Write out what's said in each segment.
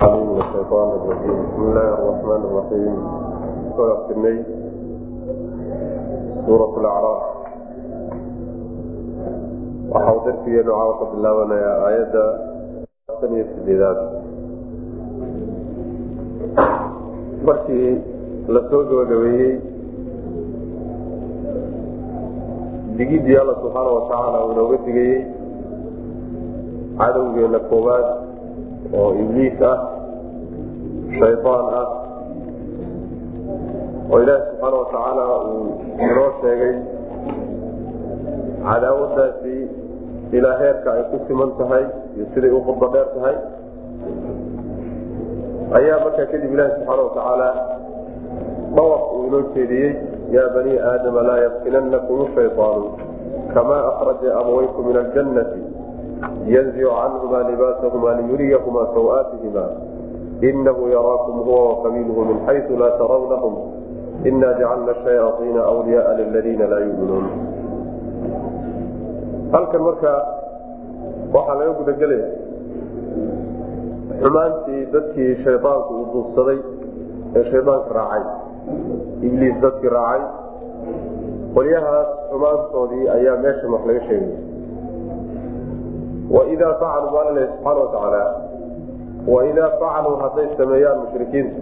الشيطان الرجيم بسم الله الرحمن الرحيم ويقتني سورة الأعراف waxau darsigeenu caawa ka bilaabanayaa aayadda tan iyo sideedaad markii la soo gabagabeeyey digidii alla subxaana watacaala uu inooga digayey cadowgeena koowaad oo ibliis ah shaydaan ah oo ilaahi subxaana watacaala uu inoo sheegay cadaawadaasi ilaa heerka ay ku siman tahay iyo siday u khudba dheer tahay. Ayaa markaa kadib ilaahi subxaana watacaala dhawaq uu inoo jeediyey yaa banii aadama laa yaftinanakum shayطaanu kamaa akraja abawaykum min aljannati yanzicu canhuma libaasahuma liyuriyahuma sawaatihima inahu yaraakum huwa waqabiilhu min xaysu laa tarawnahum ina jacalna shayaaiina wliyaaa liladiina laa yuminuun halkan marka waxaa laga gudagelaya xumaantii dadkii shaydaanku uu duubsaday ee shaydaanka raacay. Ibliis dadkii raacay. Qolyahaas xumaantoodii ayaa meeshan wax laga sheegaya waidaa facaluu baa subxaana watacaala waidaa facaluu hadday sameeyaan mushrikiintu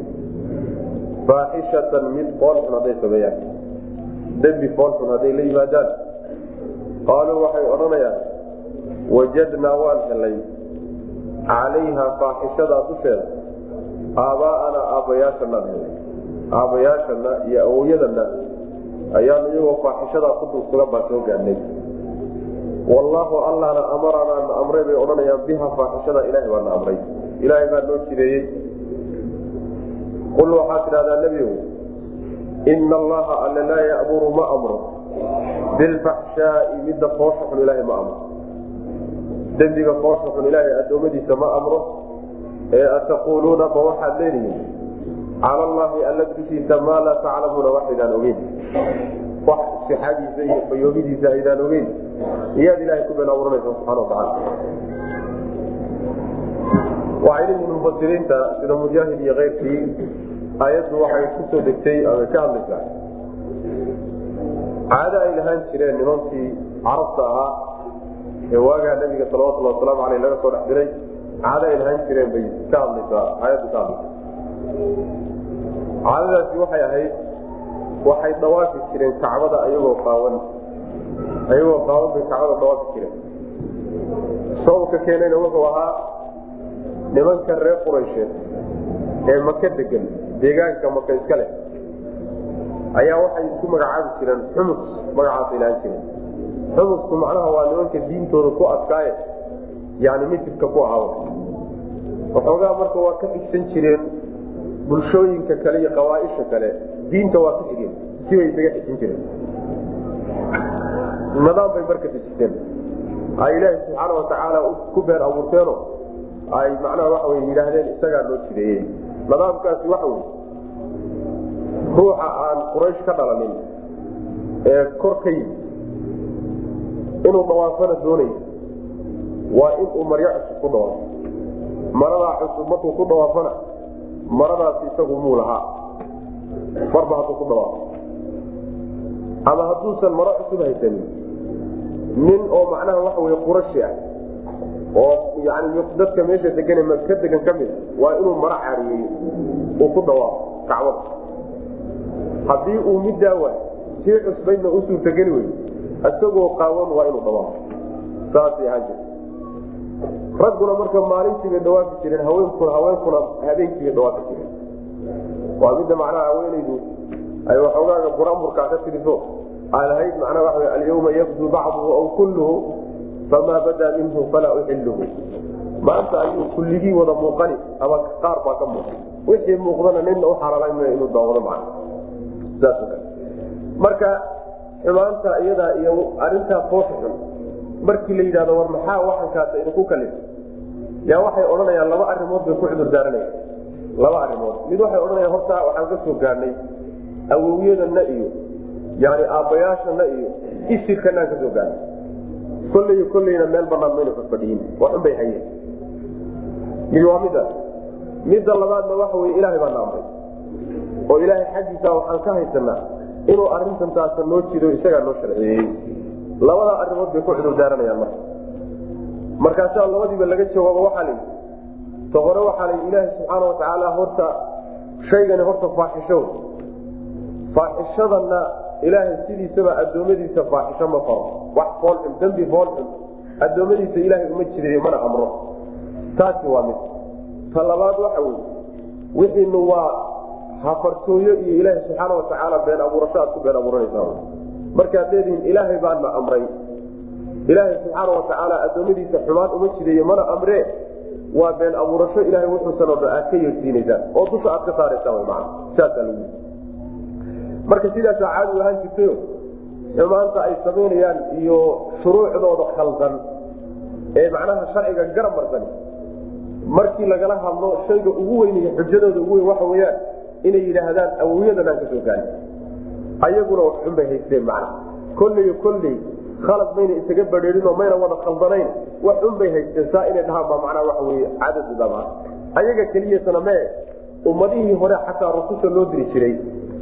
faaxishatan mid foolxun hadday sameeyaan. Dembi foolxun hadday la yimaadaan. Qaaluu waxay odhanayaan wajadnaa waan helay. Calayha faaxishadaa dusheeda aabbaa'ana aabbayaashanaan helay. Aabbayaashana iyo awowyadana ayaanu iyagoo faaxishadaa ku dulsugan baan soo gaadhnay. Wallaahu allahna amaranaa na amray bay odhanayaan biha faaxishada ilaahay baa na amray ilaahay baa noo jideeyey. Qul waxaa tidhahdaa nebigow ina allaha alle laa ya'muru ma amro. Bilfaxshaai midda foosha xun ilaahay ma amro. Dembiga foosha xun ilaahay addoommadiisa ma amro. Ee ataquuluuna ma waxaad leedihiin? Cala allahi alla dushiisa maa laa taclamuuna waxaydaan ogeyn. Wax sixadiisa iyo fayoobidiisa aydaan ogeyn. Iyaad ilahay ku been abuuranaysa subxana watacaala waxay leeyihiin mufasiriinta sida mujaahid iyo keyrkii aayaddu waxay ku soo degtay ama ka hadlaysaa. Caado ay lahaan jireen nimankii carabta ahaa ee waagaa nabiga salawatulli wasalaamu aleyh laga soo dhex diray. Caado ay lahaan jireen bay ka hadlaysaa aayaddu ka hadlaysa caadadaasi waxay ahayd waxay dawaafi jireen kacbada ayagoo qaawan. Ayagoo qaawan bay kacbada dawaafi jireen. Sababka keenayna wuxuu ahaa nimanka reer quraysheed ee maka degan deegaanka maka iska leh ayaa waxay isku magacaabi jireen xumus magacaasay lahaan jireen xumusku macnaha waa nimanka diintooda ku adkaaye yani mitirka ku ahaaba waxoogaa marka waa ka xigsan jireen bulshooyinka kale iyo qabaaisha kale diinta waa ka xigeen sibay isaga xijin jireen. Nidaam bay marka dejisteen ay ilaahi subxaana watacaala ku beer abuurteeno ay macnaha waxa wey yidhaahdeen isagaa loo jideeyey. Nidaamkaasi waxa wey ruuxa aan quraysh ka dhalanin ee kor ka yimi inuu dhawaafana doonayo waa inuu maryo cusub ku dhawaafo maradaa cusub markuu ku dhawaafana maradaasi isagu muu lahaa. Marba hadduu ku dhawaafo ama hadduusan maro cusub haysanin nin oo macnaha waxa wey qurashi ah oo yani dadka meesha degan ka degan ka mid waa inuu maro caariyeeyo uu ku dhawaafo kacbada. Haddii uu middaa waay sii cusbaydna u suurtageli wey isagoo qaawan waa inuu dhawaafo saasay ahaan jirta ragguna marka maalintii bay dhawaafi jireen haweenkuna haweenkuna habeenkii bay dhawaafi jireen. Waa midda macnaha haweenaydu ay waxoogaaga buramburkaa ka tiriso ay lahayd macnaha waxa wey alyawma yabdu bacduhu aw kulluhu famaa badaa minhu falaa uxilluhu maanta ayuu kulligii wada muuqani ama qaar baa ka muuqa wixii muuqdana nina u xalaalaynaya inuu daawado kale marka xumaanta iyadaa iyo arintaa foosha xun markii la yidhahdo war maxaa waxankaas idinku kalif yaa waxay odhanayaan laba arimood bay ku cudur daaranayaan laba arimood mid waxay odhanayaan horta waxaan ka soo gaadhnay awowyadana iyo yani aabbayaashana iyo isirkanaan ka soo gaadhnay kolley kolleyna meel banaan mayna fadfadhiyin waxun bay hayeen. Waa midaas midda labaadna waxa wey ilaahay baa na amray oo ilaahay xaggiisa waxaan ka haysanaa inuu arintan noo jido isagaa noo sharciyeeyey. Labadaa arrimood bay ku cudur daaranayaan marka. Markaasaa labadiiba laga jawaabo waxaa la yidhi ta hore waxaa la ilaahay subxaana watacaala horta shaygani horta faaxisho. Faaxishadana ilaahay sidiisaba addoommadiisa faaxisho ma faro. Wax foolxun dembi foolxun addoommadiisa ilaahay uma jidayo mana amro. Taasi waa mid. Ta labaad waxa weye wixiinu waa hafartooyo iyo ilaahay subxaana watacaala been abuurasho aad ku been abuuranaysaa. Markaad leedihiin ilaahay baana amray. Ilaahay subxaana watacaala addoommadiisa xumaan uma jidayo mana amree waa been abuurasho ilahay wuxuusan oo aad ka yeersiinaysaan oo dusha aad ka saaraysaan man saasaa lagu marka sidaasaa caadi ahaan jirtayo xumaanta ay samaynayaan iyo shuruucdooda khaldan ee macnaha sharciga garab marsan. Markii lagala hadlo shayga ugu weyn xujadooda ugu weyn waxa weyaan inay yidhaahdaan awowyadan aan ka soo gaarin ayaguna wax xun bay haysteen macna kolley kolley khalad mayna isaga badheerinoo mayna wada khaldanayn wax xun bay haysteen. Saa inay dhahaan baa macnaa waxa weye cadadudama ayaga keliyasana mee ummadihii hore xataa rususha loo diri jiray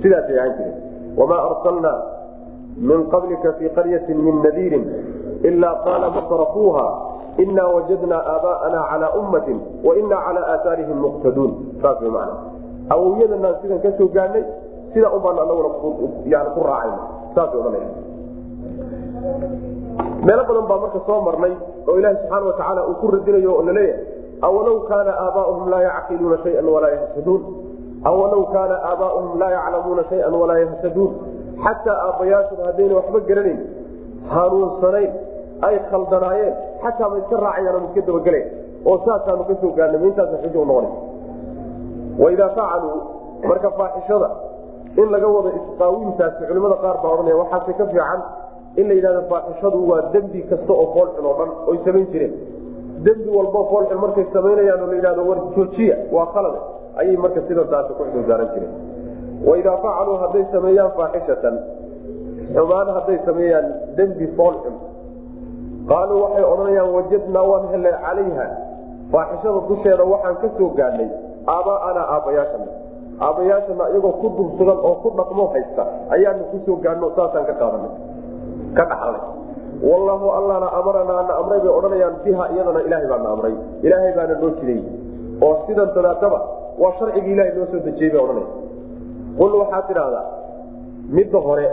sidaasay ahaan jireen. Wamaa arsalnaa min qablika fii qaryatin min nadiirin ilaa qaala masrafuuha inaa wajadnaa aabaa'ana calaa ummatin wa inaa calaa aaaarihim muqtaduun. Saas way macna awowyadanaan sidan ka soo gaadhnay sida ubaan anaguna yani ku raacayna saasay odhanaya meelo badan baa marka soo marnay oo ilaahi subxaana watacaala uu ku radinayo oo la leeyahay awalow kaana aabaauhum laa yacqiluuna shayan walaa yahtaduun awalow kaana aabaauhum laa yaclamuuna shayan walaa yahtaduun xataa aabbayaashooda haddayna waxba garanayn hanuunsanayn ay khaldanaayeen xataa ma iska raacayaan iska dabagelayn oo saasaanu ka soo gaarnay intaasa xujo unoqona waidaa facaluu marka faaxishada in laga wado isqaawintaasi culimada qaar baa odhanaya waxaase ka fiican in la yidhahdo faaxishadu waa dembi kasta oo foolxun oo dhan oy samayn jireen dembi walbo foolxun markay samaynayaan oo la yidhahdo war joojiya waa khalade ayay marka sidantaasi ku xudurdaaran jireen waidaa facaluu hadday sameeyaan faaxishatan xumaan hadday sameeyaan dembi foolxun qaaluu waxay odhanayaan wajadnaa waan helay calayha faaxishada dusheeda waxaan ka soo gaadhnay aaba'anaa aabbayaashana aabbayaashana iyagoo ku dulsugan oo ku dhaqmo haysta ayaanu ku soo gaadhno saasaan ka qaadanay. Ka dhaxalnay wallaahu allana amaranaa na amray bay odhanayaan biha iyadana ilaahay baana amray. Ilaahay baana noo jiday oo sidan tadaataba waa sharcigii ilahay noo soo dejiyey bay odhanaya qul waxaad tidhaahdaa midda hore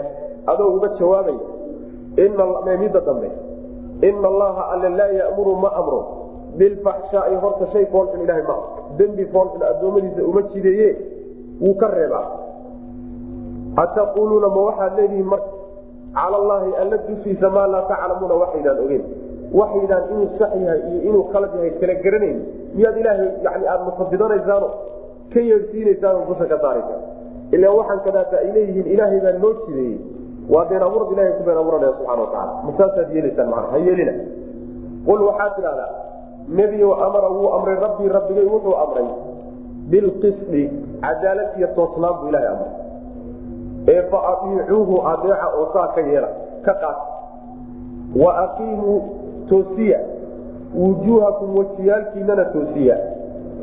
adoo uga jawaabaya midda dambe ina allaha alle laa yamuru ma amro bilfaxshaai horta shay foolxun ilahay ma dembi foolxun addoommadiisa uma jideeye wuu ka reebaa. Ataquuluuna ma waxaad leedihiin marka cala allaahi alla dushiisa maa laa taclamuuna waxaydaan ogeyn waxaydaan inuu sax yahay iyo inuu khalad yahay kala garanayn miyaad ilaahay yani aada mufadidanaysaan ka yeedhsiinaysaan dusha ka saaraysa ila waxaan kadaata ay leeyihiin ilaahay baa noo jideeyey. Waa been abuurad ilahay ku been abuuranaya subxana wataala masaasaad yeelaysaan maa ha yeelina. Qul waxaad tidhahdaa nebiyow amara wuu amray rabbii rabbigay wuxuu amray bilqisdi cadaalad iyo toosnaan buu ilahay amray. Ee fa aiicuuhu adeeca oo saa ka yeela ka qaat. Wa aqiimuu toosiya wujuuhakum wajiyaalkiinana toosiya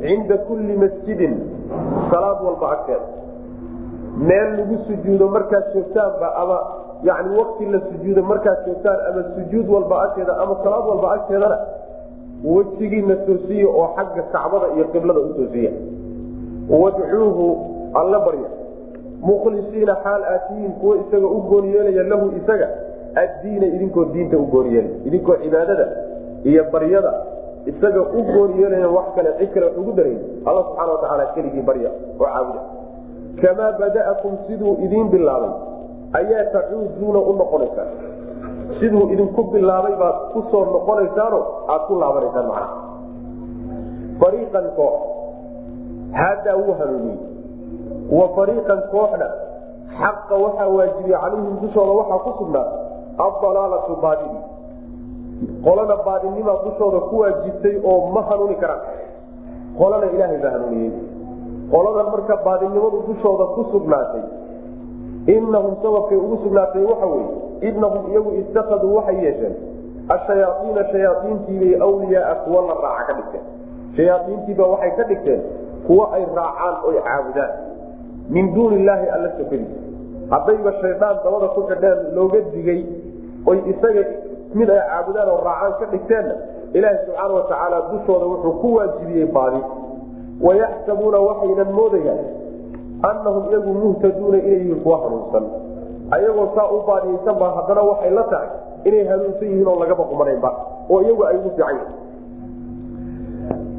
cinda kulli masjidin salaad walba agteeda meel lagu sujuudo markaad joogtaanba ama yani wakti la sujuudo markaad joogtaan ama sujuud walba agteeda ama salaad walba agteedana wejigiina toosiya oo xagga kacbada iyo qiblada u toosiya wadcuuhu alla barya mukhlisiina xaal aatiyiin kuwa isaga u gooni yeelaya lahu isaga addiina idinkoo diinta u gooni yeelay idinkoo cibaadada iyo baryada isaga u gooni yeelaya wax kale cid kale wax ugu darayn alla subxana watacaala keligii barya oo caabuda kamaa bada'akum siduu idiin bilaabay ayaa tacuuduuna u noqonaysaan siduu idinku bilaabay baad ku soo noqonaysaano aad ku laabanaysaan macnaha. Fariiqan koox haadaa wuu hanuuniyey. Wa fariiqan kooxna xaqa waxaa waajibiyey calayhim dushooda waxaa ku sugnaa adalaalatu baadini qolana baadinimaa dushooda ku waajibtay oo ma hanuuni karaan. Qolana ilaahay baa hanuuniyey qoladan marka baadinimadu dushooda ku sugnaatay inahum sababkay ugu sugnaatay waxa weye inahum iyagu itakaduu waxay yeesheen ashayaaiina shayaaiintiibay wliyaaa kuwa la raaca ka dhigteen. Shayaaiintiiba waxay ka dhigteen kuwo ay raacaan oy caabudaan. Min duuni illaahi alla sokadiisa haddayba shaydaan dabada ku xidheen looga digay oy isaga mid ay caabudaan oo raacaan ka dhigteenna ilaahi subxaana watacaala dushooda wuxuu ku waajibiyey baadi. Wayaxsabuuna waxaynan moodayaan annahum iyagu muhtaduuna inay yihiin kuwa hanuunsan. Ayagoo saa u baadiyeysan baa haddana waxay la tahay inay hanuunsan yihiin oo lagaba qumanaynba oo iyagu ay ugu fiican yihiin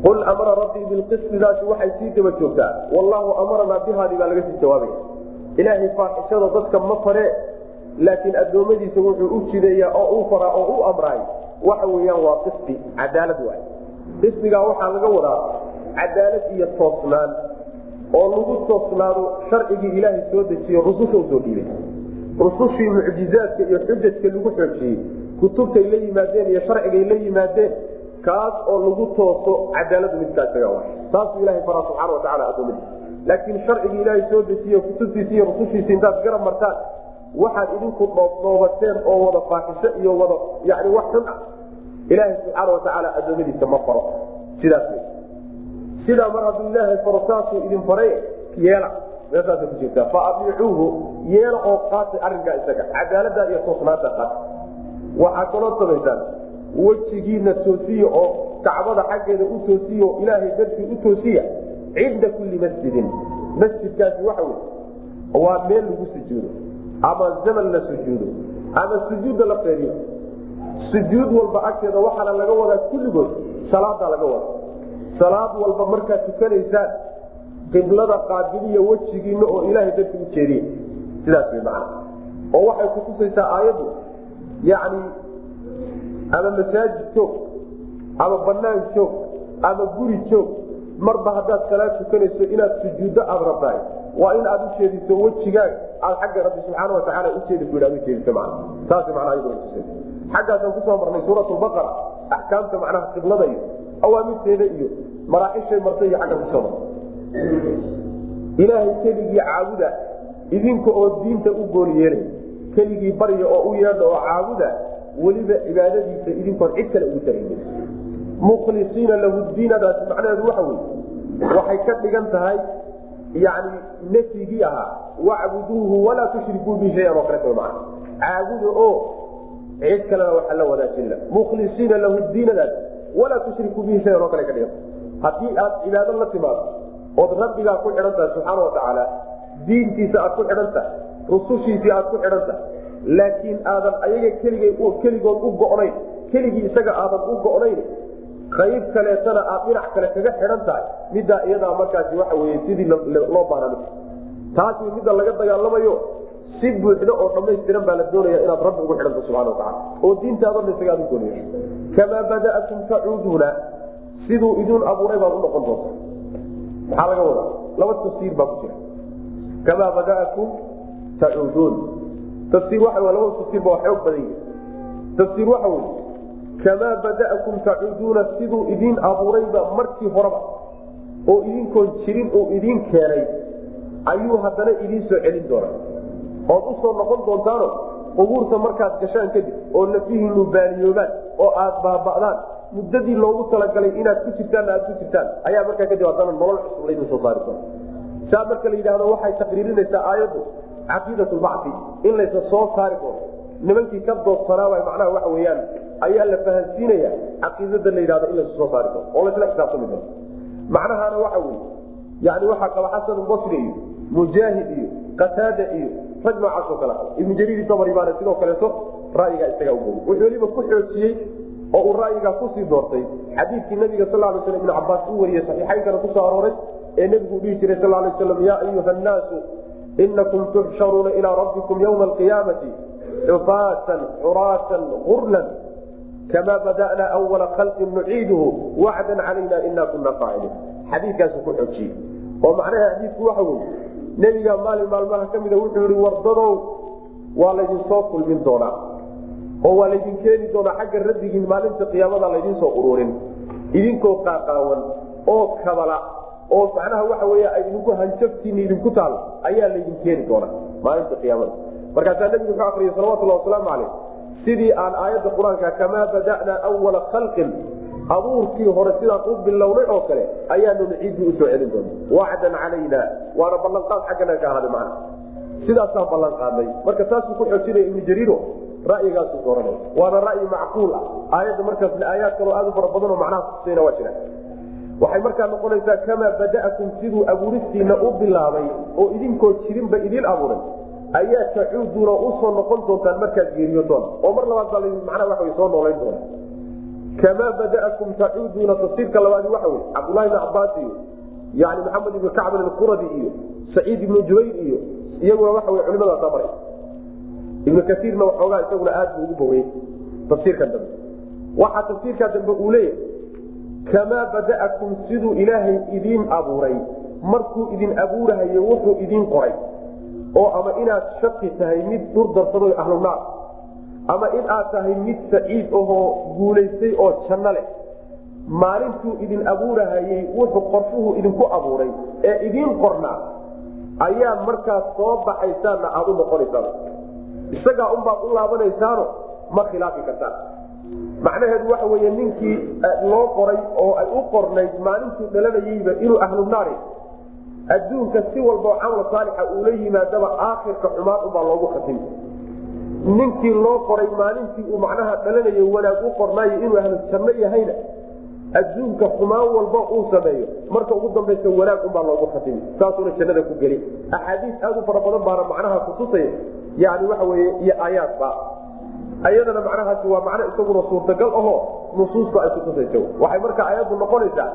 qul amara rabbii bilqisdidaasi waxay sii daba joogtaa. Wallaahu amaranaa bihaadii baa laga sii jawaabaya. Ilaahay faaxishada dadka ma faree laakiin addoommadiisa wuxuu u jideeyaa oo u faraa oo u amraay waxa weeyaan waa qisdi cadaalad waay. Qisdigaa waxaa laga wadaa cadaalad iyo toosnaan oo lagu toosnaado sharcigii ilaahay soo dejiye rususha u soo dhiibay. Rusushii mucjizaadka iyo xujajka lagu xoojiyey kutubtay la yimaadeen iyo sharcigay la yimaadeen kaas oo lagu tooso cadaaladu midkaa isaga wa saasuu ilahay faraa subxana watacala adoomadiisa laakiin sharcigii ilaahay soo dejiye kutubtiisi iyo rusushiisi intaad garab martaan waxaad idinku dhoobdhoobateen oo wada faaxisho iyo wada yani wax xun ah. Ilaahay subxaana watacaala adoomadiisa ma faro. Sidaas wey sidaa mar hadduu ilaahay faro saasuu idin faray yeela. Meeshaasa ku jirtaa. Fa adiicuuhu yeela oo qaatay arrinkaa isaga. Cadaalada iyo toosnaanta qaata waxaad kaloo samaysaan. Wejigiina toosiya oo kacbada xaggeeda u toosiya oo ilaahay dartii u toosiya cinda kulli masjidin. Masjidkaasi waxa wey waa meel lagu sujuudo ama zaman la sujuudo. Ama sujuudda la feeriyo sujuud walba agteeda waxaana laga wadaa kulligood. Salaadaa laga wada salaad walba markaad tukanaysaan qiblada qaabiliya wejigiina oo ilaahay darti u jeediye. Sidaas way macana oo waxay kutusaysaa aayaddu yacni ama masaajid joog ama banaan joog ama guri joog marba haddaad salaad tukanayso inaad sujuuddo aada rabtahay waa in aad ujeediso wejigaaga aad xagga rabbi subxaana watacaala ujeedi ku aad ujeediso man saas manaa iyaduna xaggaasaan ku soo marnay suurat lbaqara axkaamta macnaha qiblada iyo awaamirteeda iyo maraaxishay martay iyo xagga ku soo martay ilaahay keligii caabuda idinka oo diinta u gool yeelay keligii barya oo u yeedha oo caabuda weliba cibaadadiisa idinkoon cid kale ugu taraynin mukhlisiina lahu diinadaasi macnaheedu waxa wey waxay ka dhigan tahay yani nafyigii ahaa wacbuduuhu walaa tushrikuu bi shayan oo kaleeto maa caabuda oo cid kalena waxa la wadaajinla mukhlisiina lahu diinadaasi walaa tushrikuu bihi shayan oo kale ka dhiganta haddii aad cibaado la timaado ood rabbigaa ku xidhan tahay subxaana watacaala diintiisa aad ku xidhan tahay rusushiisii aad ku xidhan tahay laakiin aadan ayaga keligay keligood u go'nayn keligii isaga aadan u go'nayn qayb kaleetana aad dhinac kale kaga xidhan tahay. Middaa iyadaa markaasi waxa weye sidii loo baana taasi midda laga dagaalamayo si buuxdo oo dhammaystiran baa la doonaya inaad rabbi ugu xidhanta subxana watacaala oo isaga aad u gooniyo kamaa bada'atum tacuuduuna siduu idin abuuray baad u noqon doonta maxaa laga wadaa. Laba tafsiir baa ku jira. Kamaa bada'akum tacuuduun tafsiir waxa laba tafsiir baa xoog badan yahi tafsiir waxa weye kamaa bada'akum tacuuduuna siduu idin abuurayba markii horeba oo idinkoon jirin uu idin keenay ayuu haddana idiin soo celin doonaa ood u soo noqon doontaano qubuurta markaad gashaan kadib oo lafihiinu baaliyoobaan oo aad baaba'daan muddadii loogu talagalay inaad ku jirtaan aad ku jirtaan ayaa markaa kadib haddana nolol cusub laydin soo saari doona saa marka la yidhahdo waxay taqriirinaysaa aayaddu caqiidat lbacdi in laysa soo saari doono nimankii ka doodsanaaba macnaha waxa weyaan ayaa la fahansiinaya caqiidada la yidhahdo in laysa soo saari doono oo laysla xisaabtami doono macnahaana waxa weye yani waxaa qaba xasan basri iyo mujaahid iyo qataada iyo rag noocaasoo kale ibnu jariir dabri baana sidoo kaleeto ra'yigaa isagaa ugoy wuxuu weliba ku xoojiyey oo uu ra'yigaa ku sii doortay xadiidkii nabiga sal lay sl ibnu cabaas u wariyey saxiixaynkana ku soo arooray ee nebigu dhihi jiray sal lay slam yaa ayuha nnaasu inakum tuxsharuuna ilaa rabbikum ywma alqiyaamati xufaatan xuraatan gurlan kama bada'na awala khalqin nuciiduhu wacdan calayna ina kuna faaciliin xadiikaasu ku xoojiyey oo macnaha xadiidku waxa weye nebiga maalin maalmaha ka mida wuxuu yihi wardadow waa laydinsoo kulmin doonaa oo waa laydin keeni doonaa xagga rabbigiin maalinta qiyaamada laydinsoo ururin idinkoo qaaqaawan oo kabala oo macnaha waxa wey ay idinku hanjabtiina idinku taal ayaa laydin keeni doonaa maalinta qiyaamada markaasaa nebigu wuxuu akriyay salawatullah wasalaamu caleyh sidii aan aayadda qur'aanka kamaa bada'naa awala khalqin. Abuurkii hore sidaan u bilownay oo kale ayaanuna ciiddii u soo celin doona wacdan calayna waana ballanqaad xaggana ka ahaaday macna sidaasaan ballan qaadnay marka taasuu ku xoojinaya ibnu jariiro ra'yigaasu dooranay waana ra'yi macquul ah. Aayadda markaasna aayaad kaloo aad u fara badanoo macnaha kutusayna waa jiraan. Waxay markaa noqonaysaa kamaa bada'akum siduu abuuristiina u bilaabay oo idinkoo jirinba idiin abuuray ayaa tacuuduuna u soo noqon doontaan markaad geeriyodoon oo mar labaad baa manaa waa soo noolayn doona kamaa bada'akum tacuuduuna tafsiirka labaadi waxa wey cabdulahi ibn cabaas iyo yani maxamed ibnu kacbin alquradi iyo saciid ibnu jubayr iyo iyaguna waxa wey culimadaasa maray ibnu kaiirna waxoogaa isaguna aad buu ugu bogeyey tafsiirkan dambe. Waxaa tafsiirkaa dambe uu leeyahay kamaa bada'akum siduu ilaahay idiin abuuray. Markuu idin abuurahayo wuxuu idiin qoray oo ama inaad shaqi tahay mid dhur darsado ahlunaar ama in aad tahay mid saciid ahoo guulaystay oo janno leh maalintuu idin abuurahayey wuxuu qorshuhu idinku abuuray ee idiin qornaa ayaa markaas soo baxaysaanna aad u noqonaysaan isagaa unbaad u laabanaysaano ma khilaafi kartaan. Macnaheedu waxa wey ninkii loo qoray oo ay u qornayd maalintuu dhalanayeyba inuu ahlu naari adduunka si walbao camal saalixa uula yimaadaba aakhirka xumaan unbaa loogu khatimi ninkii loo qoray maalintii uu macnaha dhalanayo wanaag u qornaayo inuu ahlu yahayna adduunka xumaan walba uu sameeyo. Marka ugu dambaysa wanaag unbaa loogu khatimi saasuuna jannada ku geli. Axaadiis aad u fara badan baana macnaha kutusaya yani waxa weye iyo aayaadba ayadana macnahaasi waa macno isaguna suurtagal ahoo nusuusta ay kutusaysa waxay marka ayaddu noqonaysaa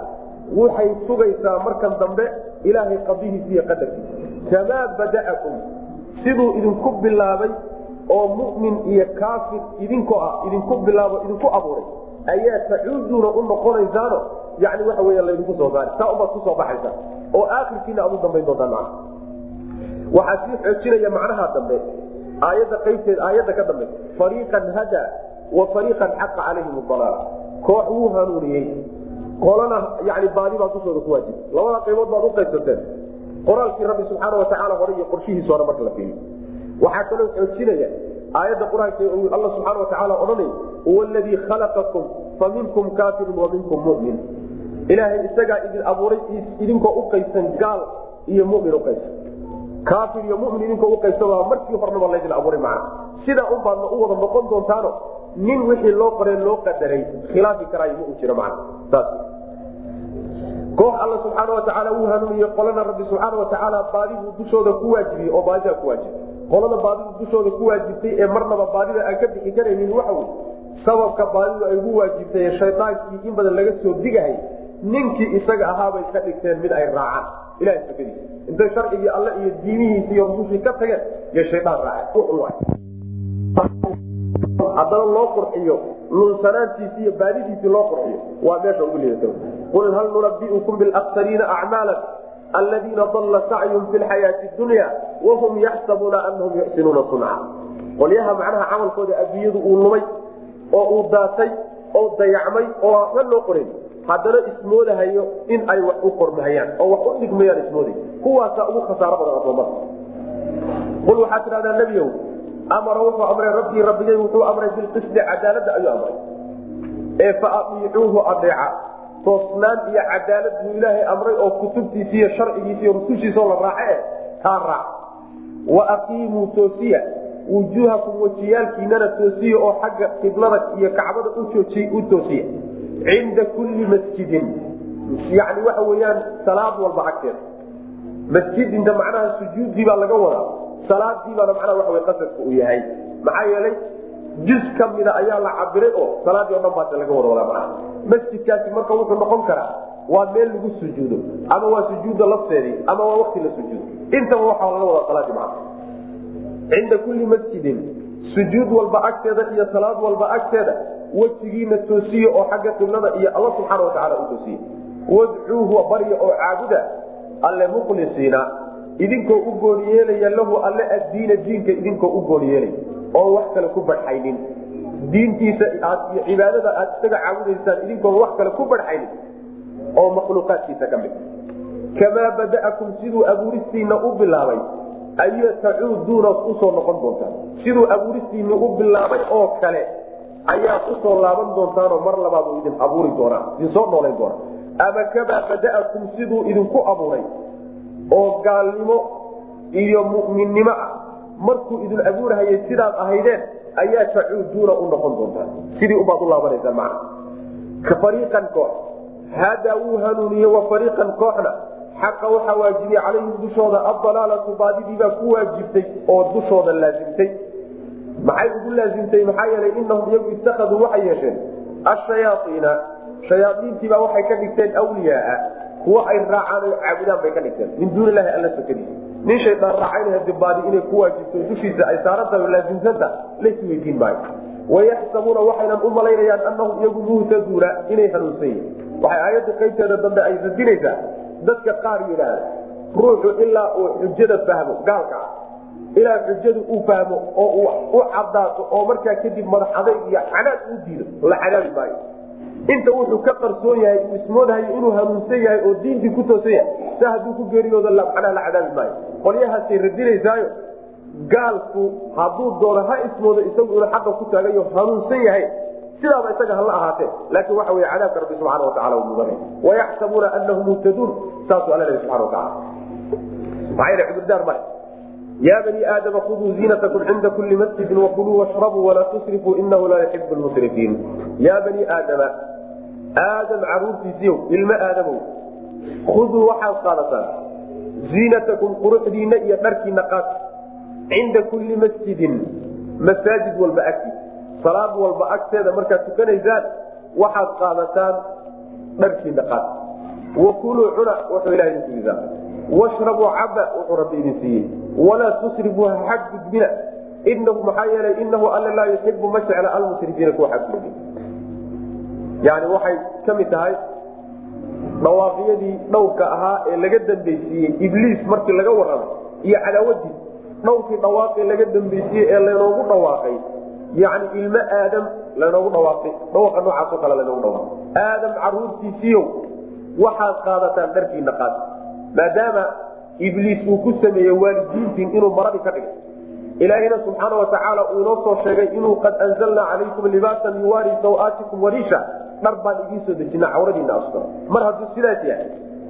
waxay sugaysaa markan dambe ilaahay qadihiisa iyo qadarkiisa kamaa bada'akum. Siduu idinku bilaabay oo mu'min iyo kaafir idinkoo ah idinku bilaabo idinku abuuray ayaa tacuuduuna u noqonaysaano yani waxa wey laydinku soo saari saa ubaad ku soo baxaysa oo aakhirkiina aad u dambayn doontaan maa waxaa sii xoojinaya macnaha dambe. Aayadda qaybteed aayadda ka dambe. Fariiqan hada wa fariiqan xaqa calayhim dalaala. Koox wuu hanuuniyey qolana yani baadi baa dushooda ku waajib. Labada qaybood baad uqaybsateen qoraalkii rabbi subxaana watacaala hore iyo qorshihiisa hore marka la fiiriyo. Waxaa kaloo xoojinaya aayadda qur'aanka alla subxaana watacaala odhanay huwa aladii khalaqakum fa minkum kaafirun mumin. Ilaahay isagaa idin abuuray idinkoo uqaybsan gaal iyo mumin uqaybsan kaafir iyo mumin idinkoo uqaybsan markii hornaba laydin abuuray macna. Sidaa un baadna u wada noqon doontaano nin wixii loo qoree loo qadaray khilaafi karaayo ma uu jiro saas. Koox alla subxaana watacaala uu hanuuniye qolana rabbi subxaana watacaala baadibuu dushooda ku waajibiyey oo baadidaa ku waajibay qolada baadidu dushooda ku waajibtay ee marnaba baadida aan ka bixi karaynin waxa wey sababka baadidu ay ugu waajibtay shaydaankii in badan laga soo digahay ninkii isaga ahaabay ka dhigteen mid ay raacaan. Ilaha sakadiisa intay sharcigii alle iyo diimihiisi iyo rusushii ka tageen iyo shaydaan raaceen haddana loo qurxiyo lunsanaantiisi iyo baadidiisii loo qurxiyo waa meesha ugu liidata qul hal nunabiukum bilaksariina acmaala aladiina dalla sacyum fi lxayaati dunya wahum yaxsabuuna anahum yuxsinuuna sunca qolyaha macnaha camalkooda adduunyadu uu lumay oo uu daatay oo dayacmay oo waxba loo qoran haddana ismoodahayo in ay wax u qormahayaan oo wax u dhigmayaan ismooday kuwaasaa ugu khasaaro badan adoomada qul waxaad tidhahdaa nebiyow amara wuxuu amray rabbii rabbigay wuxuu amray bilqisdi cadaalada ayuu amray. Ee fa aiicuuhu adeeca. Toosnaan iyo cadaalad buu ilaahay amray oo kutubtiisi iyo rusushiisao la raace taa raac. Wa aqiimuu toosiya. Wujuuhakum wejiyaalkiinana toosiya oo xagga qiblada iyo kacbada u toosiya. Cinda kulli masjidin. Yani waxa weyaan salaad walba agteeda masjidinta macnaha sujuuddii baa laga wadaa salaadii baana macnaha waa qasadka uu yahay. Maxaa yeelay juz ka mida ayaa la cabiray oo salaadii o dhan baas laga wada wadaa macnaha. Masjidkaasi marka wuxuu noqon karaa waa meel lagu sujuudo ama waa sujuudda lafteedii ama waa wakti la sujuudo. Intaba waxaa laga wadaa salaadii macna cinda kulli masjidin sujuud walba agteeda iyo salaad walba agteeda wejigiina toosiye oo xagga qiblada iyo alla subxaana watacaala u toosiye wadcuuhu barya oo caabuda alle mukhlisiina idinkoo u gooni yeelaya lahu alle addiina diinka idinkoo u gooni yeelaya oo wax kale ku badxaynin diintiisa iyo cibaadada aad isaga caabudaysaan idinkoon wax kale ku badxaynin oo makhluuqaadkiisa ka mid. Kamaa bada'akum siduu abuuristiina u bilaabay aya tacuuduuna u soo noqon doontaan. Siduu abuuristiini u bilaabay oo kale ayaa u soo laaban doontaanoo mar labaad uu idin abuuri doonaa idin soo noolayn doonaa. Ama kamaa bada'akum siduu idinku abuuray oo gaalnimo iyo mu'minnimo ah. Markuu idin abuurhayay sidaad ahaydeen ayaa tacuuduuna u noqon doontaan sidii ubaad u laabanaysaan macna. Ka koox. Hadaa wuu hanuuniye wa fariiqan kooxna. Xaqa waxaa waajibiyey calayhim dushooda adalaalatu baadidiibaa ku waajibtay oo dushooda laasimtay maxay ugu laasimtay maxaa yeelay inahum iyagu itakaduu waxay yeesheen. Ashayaaiina shayaaiintiibaa waxay ka dhigteen wliyaaa kuwa ay raacaan oo caabudaan bay ka dhigteen. Min duuni ilahi alla sokadiisa nin shaydaan raacayna dibaadi inay ku waajibto dushiisa ay saarantahay oo laasimsanta lays weydiin maayo wayaxsabuuna waxaynan u malaynayaan anahum iyagu muhtaduuna inay hanuunsan yihiin waxay aayadda qaybteeda dambe ay radinaysaa dadka qaar yidhaahda ruuxu ilaa uu xujada fahmo gaalka. Ah ilaa xujadu uu fahmo oo u cadaato oo markaa kadib madax adayg iyo canaad uu diido. La cadaabi maayo inta wuxuu ka qarsoon yahay uu ismoodhayo inuu hanuunsan yahay oo diintii ku toosan yahay sa hadduu ku geeriyooda macnaha la cadaabi maayo. Qolyahaasay radinaysaayo gaalku hadduu doono ha ismoodo isagu inuu xaqa ku taagayo hanuunsan yahay sidaaba isaga hala ahaatee. Laakiin waxa wey cadaabka rabbi subxana wataala mudan wayaxsabuuna anahum muhtaduun saasuu alla lehi subana wataala maxaa yh cudurdaar male. Ya bani aadama khuduu ziinatakum cinda kuli masjidin wakuluu washrabuu walaa tusrifuu inahu laa yuxibu lmusrifiin ya bani aadama aadam caruurtiisiiyow ilmo aadamow khuduu waxaad qaadataan ziinatakum quruxdiina iyo dharkiina qaad cinda kuli masjidin masaajid walba agti salaad walba agteeda markaad tukanaysaan waxaad qaadataan dharkiina qaad wakuluu cuna wuxuu ilaha idin siisaa washrabuu caba wuxuu rabbi idin siiyey walaa tusrifuu xadgudbina inahu maxaa yeelay inahu alla laa yuxibu ma jecla almusrifiina kuwa xadgudbi yani waxay ka mid tahay dhawaaqyadii dhowrka ahaa ee laga dambeysiiyey ibliis markii laga warramay iyo cadaawadiis dhowrkii dhawaaqee laga dambeysiiyey ee laynoogu dhawaaqay. Yani ilmo aadam lanoogu dhawaaqay. Dhawaa noocaasoo kale lanoogu dhawaaqay. Aadam caruurtiisiiyow waxaad qaadataan dharkiina qaad maadaama ibliis uu ku sameeyey waalidiintiin inuu maradii ka dhigay. Ilaahina subxaana watacaala uu inoo soo sheegay inuu qad anzalnaa calaykum libaasan yuwaari sawaatikum wariisha dhar baan idiin soo dejina cawradiina astura mar hadduu sidaas yahay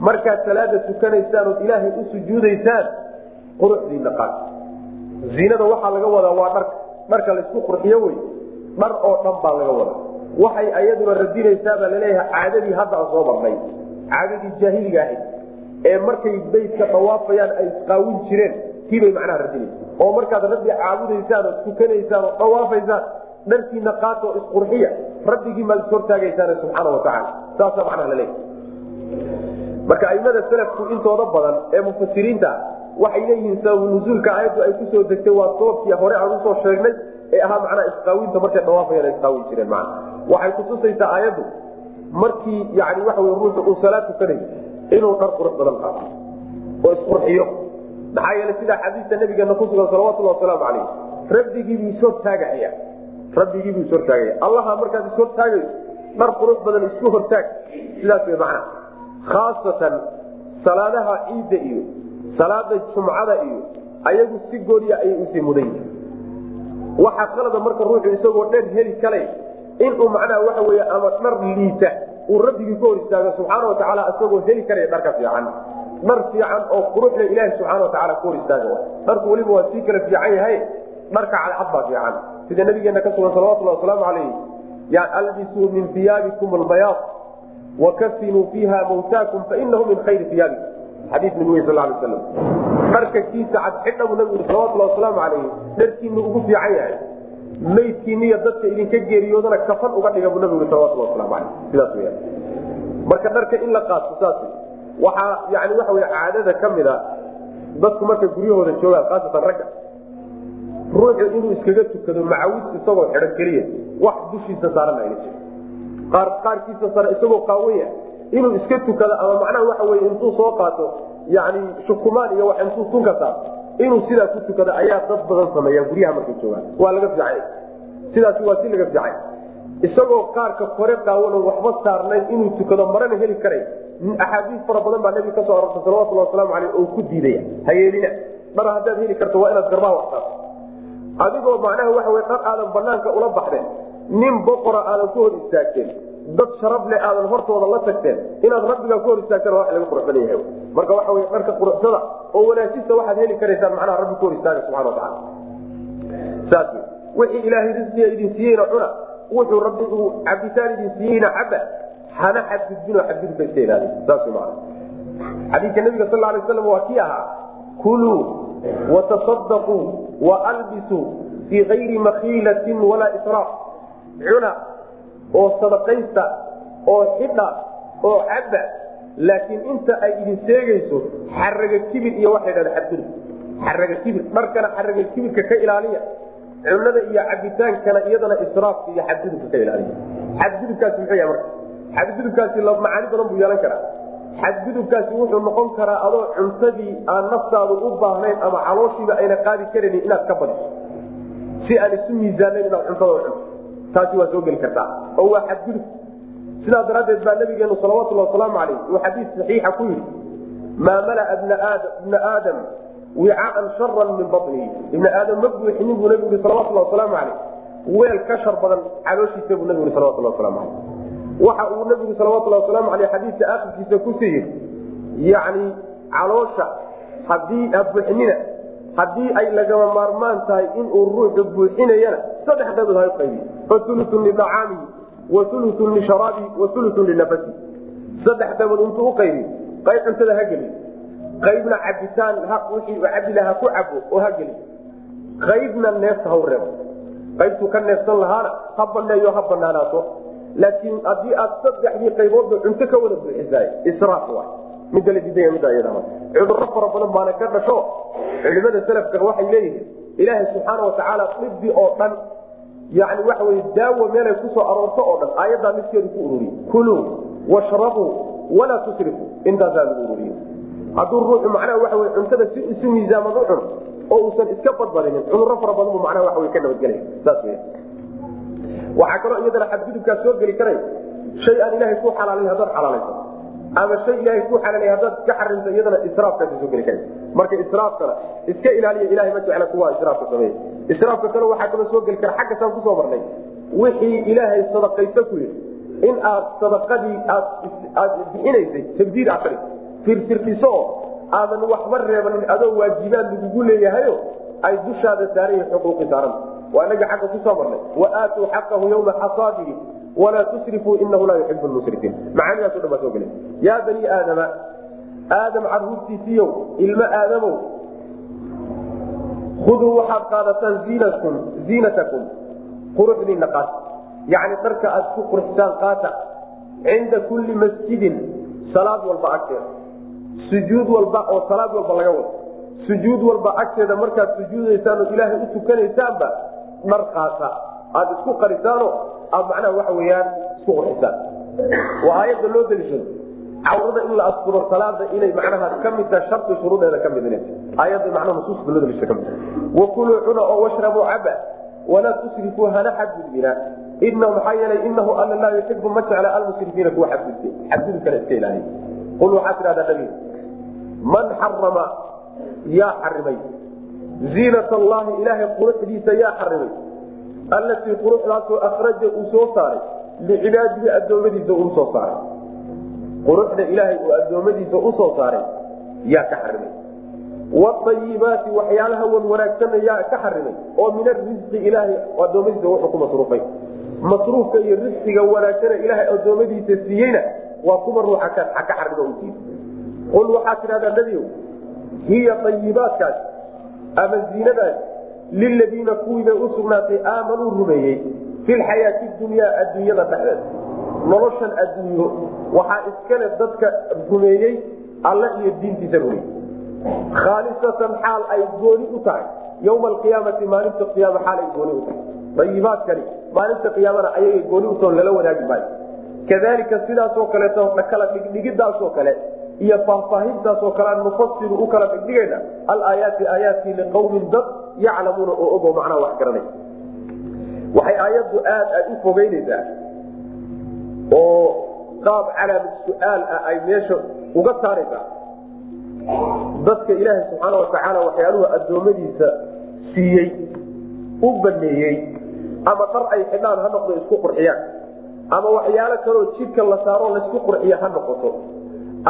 markaad salaada tukanaysaan ood ilaahay u sujuudaysaan quruxdiina qaad. Ziinada waxaa laga wadaa waa dharka. Dharka laysku qurxiyo wey dhar oo dhan baa laga wadaa. Waxay ayaduna radinaysaabaa la leeyahay caadadii hadda aan soo marnay. Caadadii jaahiliga ahayd ee markay baydka dhawaafayaan ay isqaawin jireen tiibay macnaha radinaysa oo markaad rabbi caabudaysaan oo tukanaysaan oo dhawaafaysaan dharkiina qaatoo isqurxiya rabbigii maad is hortaagaysaan subxaana watacaala saasaa macnaha la leeyahay marka aimada salafku intooda badan ee mufasiriinta waxay leeyihiin sababu nuzuulka aayaddu ay ku soo degtay waa sababkii hore aan u soo sheegnay ee ahaa macnaha isqaawinta markay dhawaafayaan ay isqaawin jireen mana waxay kutusaysaa aayaddu markii yani waxa ruuxu uu salaad tukanayo inuu dhar qurux badan qaato oo isqurxiyo. Maxaa yeele sidaa xadiista nabigeena kusugan salawatulhi wasalaamu calayh rabbigiibuu ishortaagaya rabbigiibuu ishortaagaya allaha markaad ishortaagayso dhar qurux badan isku hortaag. Sidaas wey macnaha khaasatan salaadaha ciidda iyo salaada jumcada iyo ayagu si gooniya ayay u sii mudan yihiin waxaa qalada marka ruuxu isagoo dher heli kale inuu macnaha waxa wey ama dhar liita uu rabbigii ka hor istaago subxaana watacaala isagoo heli karaya dharka fiican. Dhar fiican oo quruxle ilaahi subxaana watacaala ka hor istaaga dharku weliba waa sii kala fiican yahay dharka cadcad baa fiican. Sida nabigeena ka sugan salawatulhi wasalaamu calayh ya albisuu min iyaabikum albayaad wakafinuu fiiha mawtaakum fainahu min khayri iyaabikum xadii nabi wey sal slam dharka kiisa cad xidha buu nabigu salawatulhi wasalaamu calayh dharkiinu ugu fiican yahay. Maydkiiniyo dadka idinka geeriyoodana kafan uga dhiga buu nabigu salawatulhi waslamu aleyh sidaas weya marka dharka in la qaato saas waxaa yani waxa wey caadada ka mid a dadku markay guryahooda joogaan khaasatan ragga ruuxu inuu iskaga tukado macawis isagoo xidhan keliya wax dushiisa saaran ayna jiro qaar qaarkiisa sare isagoo qaawaya inuu iska tukado ama macnaha waxa wey intuu soo qaato yani shukumaan iyo wax intuu tunka saato inuu sidaa ku tukado ayaa dad badan sameeya guryaha markay joogaan. Waa laga fiicay. Sidaasi waa si laga fiicay. Isagoo qaarka kore qaawan waxba saarnayn inuu tukado marana heli karay axaadiis fara badan baa nabiga ka soo arortay salawatulhi wasalaamu aleyh oo ku diidaya hayeelina dhar haddaad heli karto waa inaad garbaha wax saarto adigoo macnaha waxa wey dhar aadan banaanka ula baxdeen nin boqora aadan ku hor istaagteen dad sharaf leh aadan hortooda la tagteen inaad rabbigaa ku hor istaagteen wax laga qurux badan yahay. Marka waxa wey dharka quruxsada oo wanaajista waxaad heli karaysaan macnaha rabbi ku hor istaaga subxana watacaala saas wixii ilaahay risqiga idin siiyeyna cuna wuxuu rabbi uu cabitaan idin siiyeyna caba hana xadgudbinoo xadgudubka iska ilaaliy saas maana xadiidka nabiga sal alay aslam waa kii ahaa kuluu watasadaquu waalbisuu fii kayri makhiilatin walaa israaf cuna oo sadaqaysta oo xidha oo caba laakiin inta ay idin sheegayso xaraga kibir iyo waxay dhahda xadgudub xaraga kibir dharkana xaraga kibirka ka ilaaliya cunada iyo cabitaankana iyadana israafka iyo xadgudubka ka ilaaliya xadgudubkaasi muxuu yahay marka xadgudubkaasi macaani badan buu yeelan karaa xadgudubkaasi wuxuu noqon karaa adoo cuntadii aan naftaadu u baahnayn ama calooshiiba ayna qaadi karanin inaad ka badiso. Si aan isu miisaanayn inaad cuntada cunto. Taasi waa soo geli kartaa. Oo waa xadgudub sidaa daraaddeed baa nabigeenu salawatulhi wasalaamu calayh uu xadiis saxiixa ku yidhi maa malaa bna aadam wicaan sharan min banihi ibna aadam ma buuxinin buu nabigu yii salawatulhi wasalaamu calayh weel ka shar badan calooshiisa buu nabigu yii salawatulhi waslamu calayh waxa uu nabigu salawatulhi wasalaamu aleyh xadiidka akhirkiisa ku sii yidhi yacni caloosha haddii buuxinina haddii ay lagama maarmaan tahay inuu ruuxu buuxinayana saddex qaybood ha qaybi. Fa ulutun lidacaamihi wa ulutun lisharaabihi wa ulutun linafasihi saddex qaybood intuu uqaybi qayb cuntada ha geli qaybna cabitaan wixii cabi lahaa ku cabo oo ha geli qaybna neefta ha reebo qaybtuu ka neefsan lahaana ha baneeyo ha banaanaato laakiin haddii aad saddexdii qayboodba cunto ka wada buuxisaay israaf waay midda la diidaya midda iyada cudurro fara badan baana ka dhasho culimada salafka waxay leeyihiin ilaahay subxaana watacaala dibi oo dhan yani waxa wey daawo meelay ku soo aroorto oo dhan aayaddaa midkeedu ku ururiye kuluu washrabuu walaa tusrifu intaasaa lagu ururiye hadduu ruuxu macnaha waxa wey cuntada si isu miisaaman u cuno oo uusan iska badbadinin cudurro fara badan buu macnaha waxa wey ka nabadgelaya saas wey waxaa kaloo iyadana xadgudubkaa soo geli karay. Shay aan ilaahay ku xalaalay haddaad xalaalayso. Ama shay ilaahay ku xalaalay haddaad iska xarimto iyadana israafkaasi soo geli kara marka israafkana iska ilaaliya ilahay ma jecla kuwa israafka sameeya israafka kale waxaa kaloo soo geli kara xagga saan ku soo marnay. Wixii ilaahay sadaqayso ku yidhi in aad sadaqadii aad bixinaysay tabdiir aad oo aadan waxba reebanin adoo waajibaad lagugu leeyahayo ay dushaada saaran yihiin xuquuqi saaranta waa inaga xagga ku soo marnay. Waaatuu xaqahu yawma xasaadihi. Walaa tusrifuu inahu laa yuxibu musrifiin macaanidaaso dhan baa soo gelay yaa bani aadama aadam caruurtiisiiyow ilmo aadamow khuduu waxaad qaadataan ziinakum ziinatakum quruxdiina qaata yacni dharka aad ku qurxisaan qaata cinda kulli masjidin salaad walba agteeda. Sujuud walba oo salaad walba laga wado. Sujuud walba agteeda markaad sujuudaysaan oo ilaahay u tukanaysaanba dhar qaata aada isku qarisaano aad macnaha waxa weyaan isku qurxisaan waa aayadda loo daliishado cawrada in la asturo salaada inay macnaha ka mid taha shardi shuruudeeda ka mid inay aayadda macnaha nusuusta loo daliishado ka mid. Wakuluu cuna oo washrabuu caba walaa tusrifuu hana xadgudbina. Ina maxaa yeelay inahu alla laa yuxibu ma jecla almusrifiina kuwa xadgudbe xadgudubkana iska ilaaliya qul waxaa tidhahdaa nabiga man xarama yaa xarimay ziinat allahi ilaahay quruxdiisa yaa xarimay. Allatii quruxdaasoo akraja uu soo saaray licibaadihi addoommadiisa uu soo saaray. Quruxda ilaahay uu addoommadiisa u soo saaray yaa ka xarimay. Waayibaati waxyaalaha wan wanaagsanna yaa ka xarimay oo min arisqi ilaahay addoommadiisa wuxuu ku masruufay. Masruufka iyo risqiga wanaagsana ilaahay addoommadiisa siiyeyna waa kuwa ruuxa ka xarima u siiy qul waxaa tidhahdaa nebigow hiya ayibaatkaas ama ziinadaas liladiina kuwiibay u sugnaatay aamanuu rumeeyey fi lxayaati dunyaa adduunyada dhexdeeda noloshan adduunyo waxaa iskale dadka rumeeyey alla iyo diintiisa rumeeyey. Khaalisatan xaal ay gooni u tahay. Yowma alqiyaamati maalinta qiyaama xaal ay gooni u tahay. Ayibaadkani maalinta qiyaamana ayagay gooni utao lala wadaagi maayo. Kadalika sidaasoo kaleeto kala dhigdhigidaasoo kale iyo faahfaahintaasoo kale aan nufasiru u kala dhigdhigayna alaayaati aayaadkii liqawmin dad yaclamuuna oo ogo macnaha wax garanay waxay aayaddu aad ay u fogeynaysaa oo qaab calaamad su'aal ah ay meesha uga saaraysaa. Dadka ilaahay subxaana watacaala waxyaaluhu addoommadiisa siiyey u baneeyey ama dhar ay xidhaan ha noqdo isku qurxiyaan ama waxyaalo kaloo jidhka la saaro laysku qurxiyo ha noqoto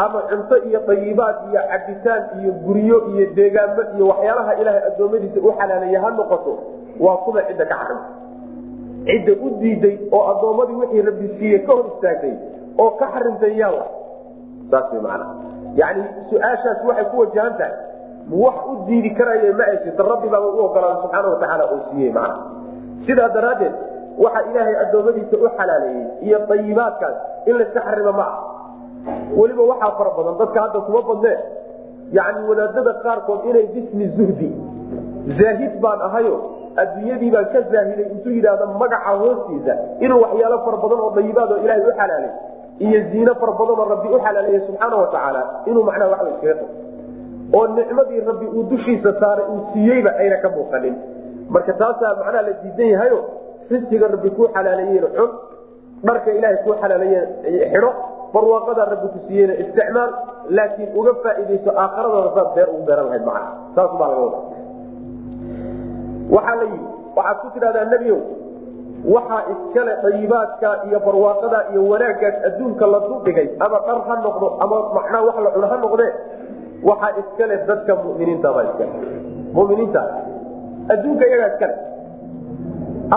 ama cunto iyo dayibaad iyo cabitaan iyo guryo iyo deegaamo iyo waxyaalaha ilaahay addoommadiisa u xalaaleeya ha noqoto waa kuwa cidda ka xarimta cidda u diiday oo addoommadii wixii rabbi siiye ka hor istaagtay oo ka xarimtay yaalla saas way macana yani su'aashaas waxay ku wajahan tahay. Wax u diidi karaya ma ay jirto rabbi baaba u ogolaada subxaana watacaala oo siiyey macana sidaa daraaddeed waxa ilaahay addoommadiisa u xalaaleeyey iyo dayibaadkaas in layska xarimo ma ah weliba waxaa fara badan dadka hadda kuma badneen yani wadaadada qaarkood inay bismi zuhdi zaahid baan ahayo adduunyadii baan ka zaahiday intuu yidhaahdo magaca hoostiisa inuu waxyaalo fara badan oo dayibaad oo ilaahay u xalaalay iyo ziino fara badan oo rabbi u xalaaleeyey subxaana watacaala inuu macnaha waxba iskaga tago. Oo nicmadii rabbi uu dushiisa saaray uu siiyeyba ayna ka muuqanin. Marka taasaa macnaha la diidan yahayo risqiga rabbi kuu xalaaleeyena xun dharka ilaahay kuu xalaaleeyena xidho barwaaqadaa rabbi ku isticmaal laakiin uga faaidayso aakharadooda saad beer ugu beeran lahayd macnaha. Saas baa laga wada waxaa la yidhi waxaad ku tidhahdaa nebiow waxaa iskale dayibaadka iyo barwaaqada iyo wanaaggaas adduunka la duldhigay ama dhar ha noqdo ama macnaa wax la cuno ha noqdee waxaa iskale dadka muminiintabaa iskale. Muminiinta adduunka iyagaa iskale.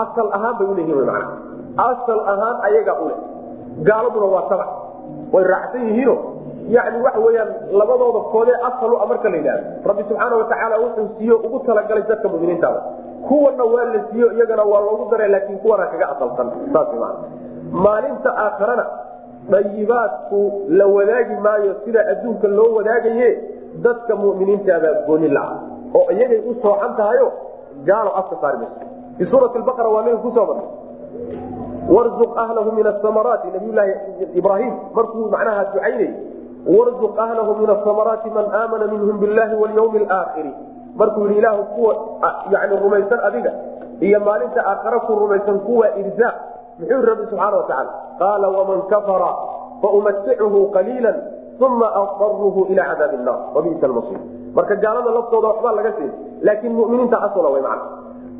Asal ahaan bay uleeyihin mana asal ahaan ayagaa ule gaaladuna waa sabac way raacsan yihiino yani waxa weyaan labadooda koodee asalu marka la yidhahdo rabbi subxaana watacaala wuxuu siiyo ugu talagalay dadka muminiintaada kuwana waa la siiyo iyagana waa loogu dara laakiin kuwana kaga asalsan. Saas maa maalinta aakharana dayibaadku la wadaagi maayo sida adduunka loo wadaagaye dadka muminiintaabaa gooni la-a oo iyagay u soocan tahayo gaalo afka saari mayso. Fi suurati baqara waa naga ku soo marnay warzuq ahlahu min asamaraati nabiyulaahi ibraahim markuu macnaha ducaynay warzuq ahlahu min asamaraati man aamana minhum billahi walyawmi alaakhiri markuu yidhi ilaahu kuwa yani rumaysan adiga iyo maalinta aakhare ku rumaysan kuwa irzaaq muxuu rabbi subxaana watacaala qaala waman kafara faumaticuhu qaliila uma adaruhu ila cadaabi nnar wabisa lmasir marka gaalada laftooda waxbaa laga siin laakiin muminiinta asala way macna